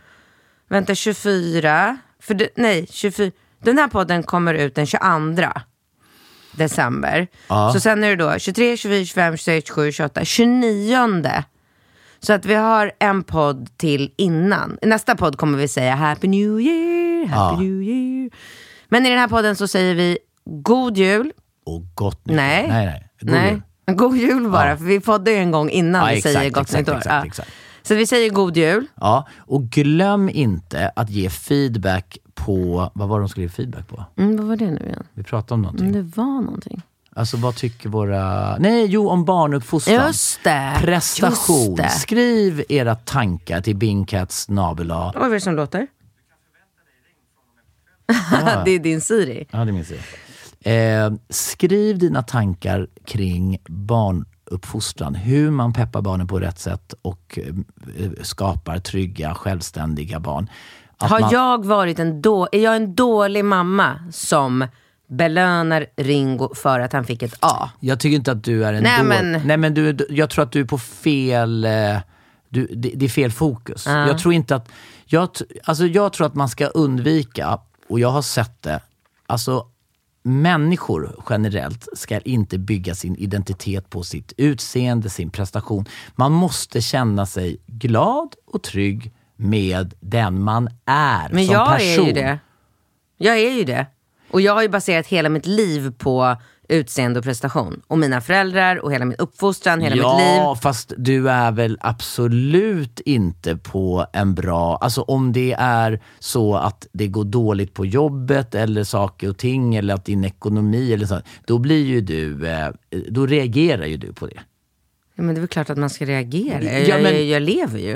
Vänta, 24? För det, nej, 24. Den här podden kommer ut den 22 december. Ja. Så sen är det då 23, 24, 25, 26, 27, 28, 29. Så att vi har en podd till innan. I nästa podd kommer vi säga Happy New Year, Happy Ja. New Year. Men i den här podden så säger vi God Jul. Och gott nytt Nej. Nej, nej. God Nej, jul. God Jul bara, Ja. för vi poddar ju en gång innan Ja, vi exakt, säger Gott Nytt År. Så vi säger God Jul. Ja, och glöm inte att ge feedback på, vad var det de skulle ge feedback på? Mm, vad var det nu igen? Vi pratade om någonting. Mm, det var någonting. Alltså vad tycker våra... Nej, jo om barnuppfostran. Just det. Prestation. Just det. Skriv era tankar till bingcats snabel-a. Vad är det som låter? Ja. det är din Siri. Ja, det minns jag. Eh, skriv dina tankar kring barnuppfostran. Hur man peppar barnen på rätt sätt och eh, skapar trygga, självständiga barn. Att Har man- jag varit en då, är jag en dålig mamma som belönar Ringo för att han fick ett A? Jag tycker inte att du är en Nej, då- men- Nej men du, jag tror att du är på fel... eh, Du, det, det är fel fokus. Ja. Jag tror inte att... Jag, alltså jag tror att man ska undvika, och jag har sett det, alltså människor generellt ska inte bygga sin identitet på sitt utseende, sin prestation. Man måste känna sig glad och trygg med den man är Men som jag person. är ju det. Jag är ju det. Och jag har ju baserat hela mitt liv på utseende och prestation. Och mina föräldrar och hela min uppfostran, hela ja, mitt liv. fast du är väl absolut inte på en bra... Alltså om det är så att det går dåligt på jobbet eller saker och ting eller att din ekonomi eller så, då blir ju du... Eh, då reagerar ju du på det. Ja, men det är väl klart att man ska reagera. Jag, Ja, men- jag, jag lever ju.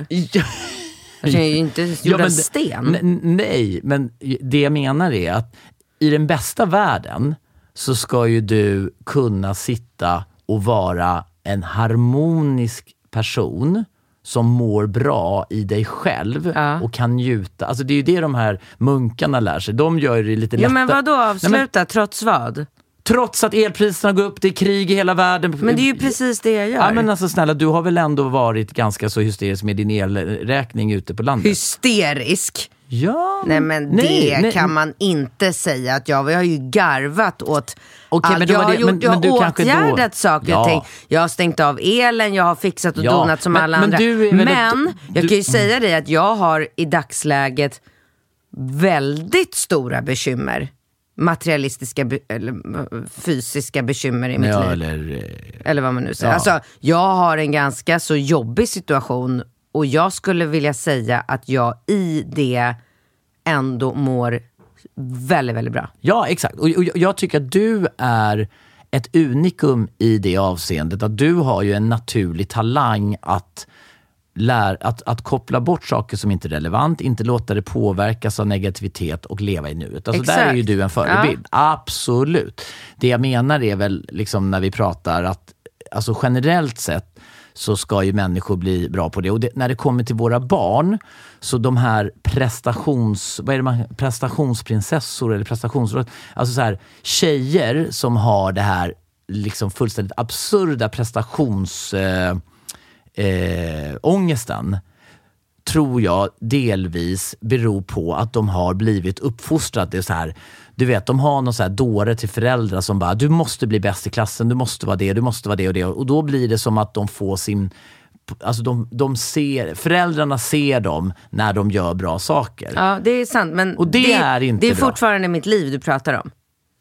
Alltså, jag är ju inte gjord av sten. Nej, men det jag menar är att i den bästa världen så ska ju du kunna sitta och vara en harmonisk person som mår bra i dig själv och kan njuta. Alltså det är ju det de här munkarna lär sig. De gör det lite Ja, lättare. men vad då Nej, men avsluta? Trots vad? Trots att elpriserna går upp, det är krig i hela världen. Men det är ju precis det jag gör. Ja, men alltså snälla, du har väl ändå varit ganska så hysterisk med din elräkning ute på landet? Hysterisk? Ja. Nej men Nej, det nej. kan man inte säga att jag, jag har ju garvat åt allt. men jag har, det- gjort, men- jag men har kanske då- åtgärdat saker Ja. och ting. Jag har stängt av elen, jag har fixat och Ja, donat som men- alla andra. du men jag du- kan ju säga dig att jag har i dagsläget väldigt stora bekymmer. Materialistiska, be- eller fysiska bekymmer i mitt Ja, liv. eller... eh, Eller vad man nu säger. Alltså, jag har en ganska så jobbig situation och jag skulle vilja säga att jag i det ändå mår väldigt, väldigt bra. Ja, exakt. Och, och jag- tycker att du är ett unikum i det avseendet. Att du har ju en naturlig talang att, lär, att, att koppla bort saker som inte är relevant, inte låta det påverkas av negativitet och leva i nuet. Alltså där är ju du en förebild. Absolut. Det jag menar är väl liksom när vi pratar att alltså generellt sett så ska ju människor bli bra på det. Och det, när det kommer till våra barn, så de här prestations... Vad är det man, prestationsprinsessor eller prestationsråd. Alltså så här, tjejer som har det här liksom fullständigt absurda prestationsångesten. Eh, eh, tror jag delvis beror på att de har blivit uppfostrade så här. Du vet, de har någon så här dåre till föräldrar som bara, du måste bli bäst i klassen, du måste vara det, du måste vara det och det. Och då blir det som att de får sin... Alltså de, de ser, föräldrarna ser dem när de gör bra saker. Ja, det är sant. Men Och det är inte det är bra. fortfarande mitt liv du pratar om.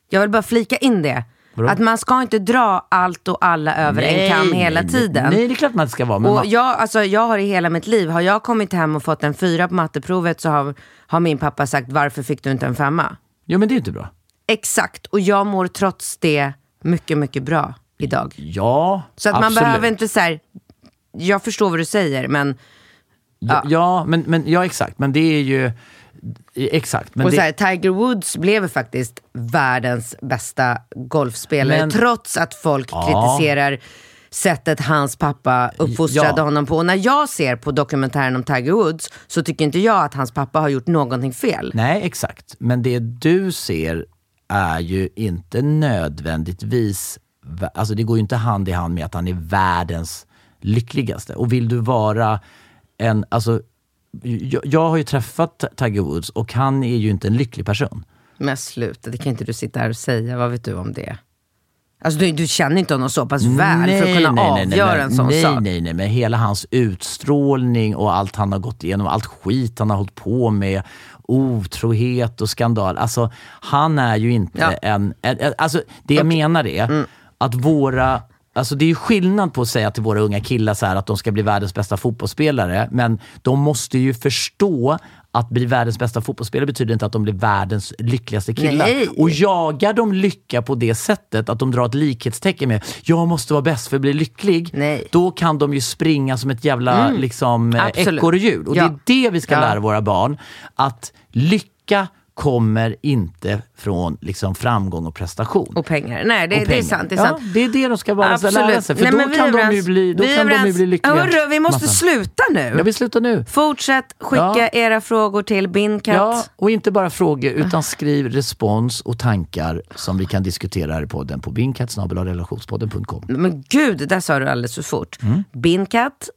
Jag vill bara flika in det. Vadå? Att man ska inte dra allt och alla över en kam hela nej, tiden. Nej, nej, det är klart man inte ska vara. Men Och man, jag, alltså, jag har i hela mitt liv, har jag kommit hem och fått en fyra på matteprovet så har, har min pappa sagt varför fick du inte en femma? Ja, men det är inte bra. Exakt, och jag mår trots det mycket, mycket bra idag. Ja, Så att man absolut. behöver inte så här, jag förstår vad du säger men, Ja, ja men, men, ja, exakt. Men det är ju... Exakt. Men och det, så här, Tiger Woods blev faktiskt världens bästa golfspelare Men- trots att folk Ja. kritiserar sättet hans pappa uppfostrade Ja. honom på. Och när jag ser på dokumentären om Tiger Woods så tycker inte jag att hans pappa har gjort någonting fel. Nej, exakt. Men det du ser är ju inte nödvändigtvis... vä- Alltså det går ju inte hand i hand med att han är världens lyckligaste. Och vill du vara en... Alltså, jag, jag har ju träffat Tiger Woods och han är ju inte en lycklig person. Men sluta, det kan inte du sitta här och säga. Vad vet du om det? Alltså du, du känner inte honom så pass väl för att kunna avgöra en sån nej, sak. Nej, nej, men hela hans utstrålning och allt han har gått igenom, allt skit han har hållit på med, otrohet och skandal. Alltså, han är ju inte Ja. en, en, en... Alltså, det jag menar är Mm. att våra Alltså det är ju skillnad på att säga till våra unga killar så här att de ska bli världens bästa fotbollsspelare, men de måste ju förstå att bli världens bästa fotbollsspelare betyder inte att de blir världens lyckligaste killar. Nej. Och jagar de lycka på det sättet att de drar ett likhetstecken med jag måste vara bäst för att bli lycklig. Nej. Då kan de ju springa som ett jävla liksom, eh, ekorrhjul. Och Ja. det är det vi ska Ja. lära våra barn. Att lycka kommer inte från liksom, framgång och prestation. Och pengar. Nej, det, Och det är pengar. sant. Det är ja, sant. det är det de ska bara Absolut. lära sig. För Nej, då vi kan de ju bli, då Vi kan de ju bli lyckliga. Hörru, vi måste Massan. sluta nu. Jag vill sluta nu. Fortsätt skicka Ja. era frågor till Binkat. Ja, och inte bara frågor utan skriv respons och tankar som vi kan diskutera här i podden på binkatsnabelarelationspodden.com. Men gud, där sa du alldeles för fort. Mm. Binkat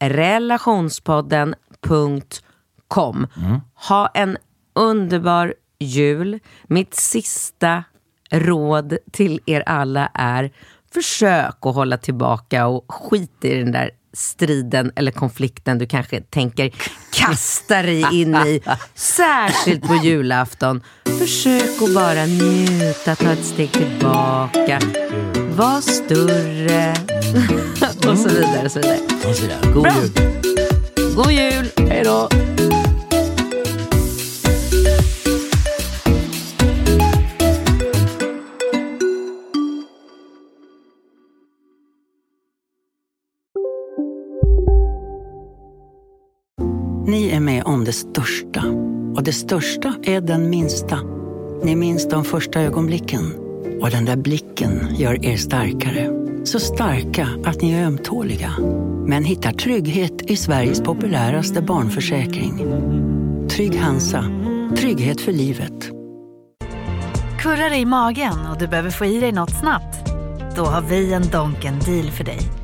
relationspodden.com. Mm. Ha en underbar jul. Mitt sista råd till er alla är försök att hålla tillbaka och skit i den där striden eller konflikten du kanske tänker kasta dig in i. Särskilt på julafton. Försök att bara njuta, ta ett steg tillbaka. Var större. och så vidare. Och så vidare. God Bra. jul! God jul! Hej då! Ni är med om det största. Och det största är den minsta. Ni minns de första ögonblicken. Och den där blicken gör er starkare. Så starka att ni är ömtåliga. Men hittar trygghet i Sveriges populäraste barnförsäkring. Trygg Hansa. Trygghet för livet. Kurrar i magen och du behöver få i dig något snabbt? Då har vi en Donken deal för dig.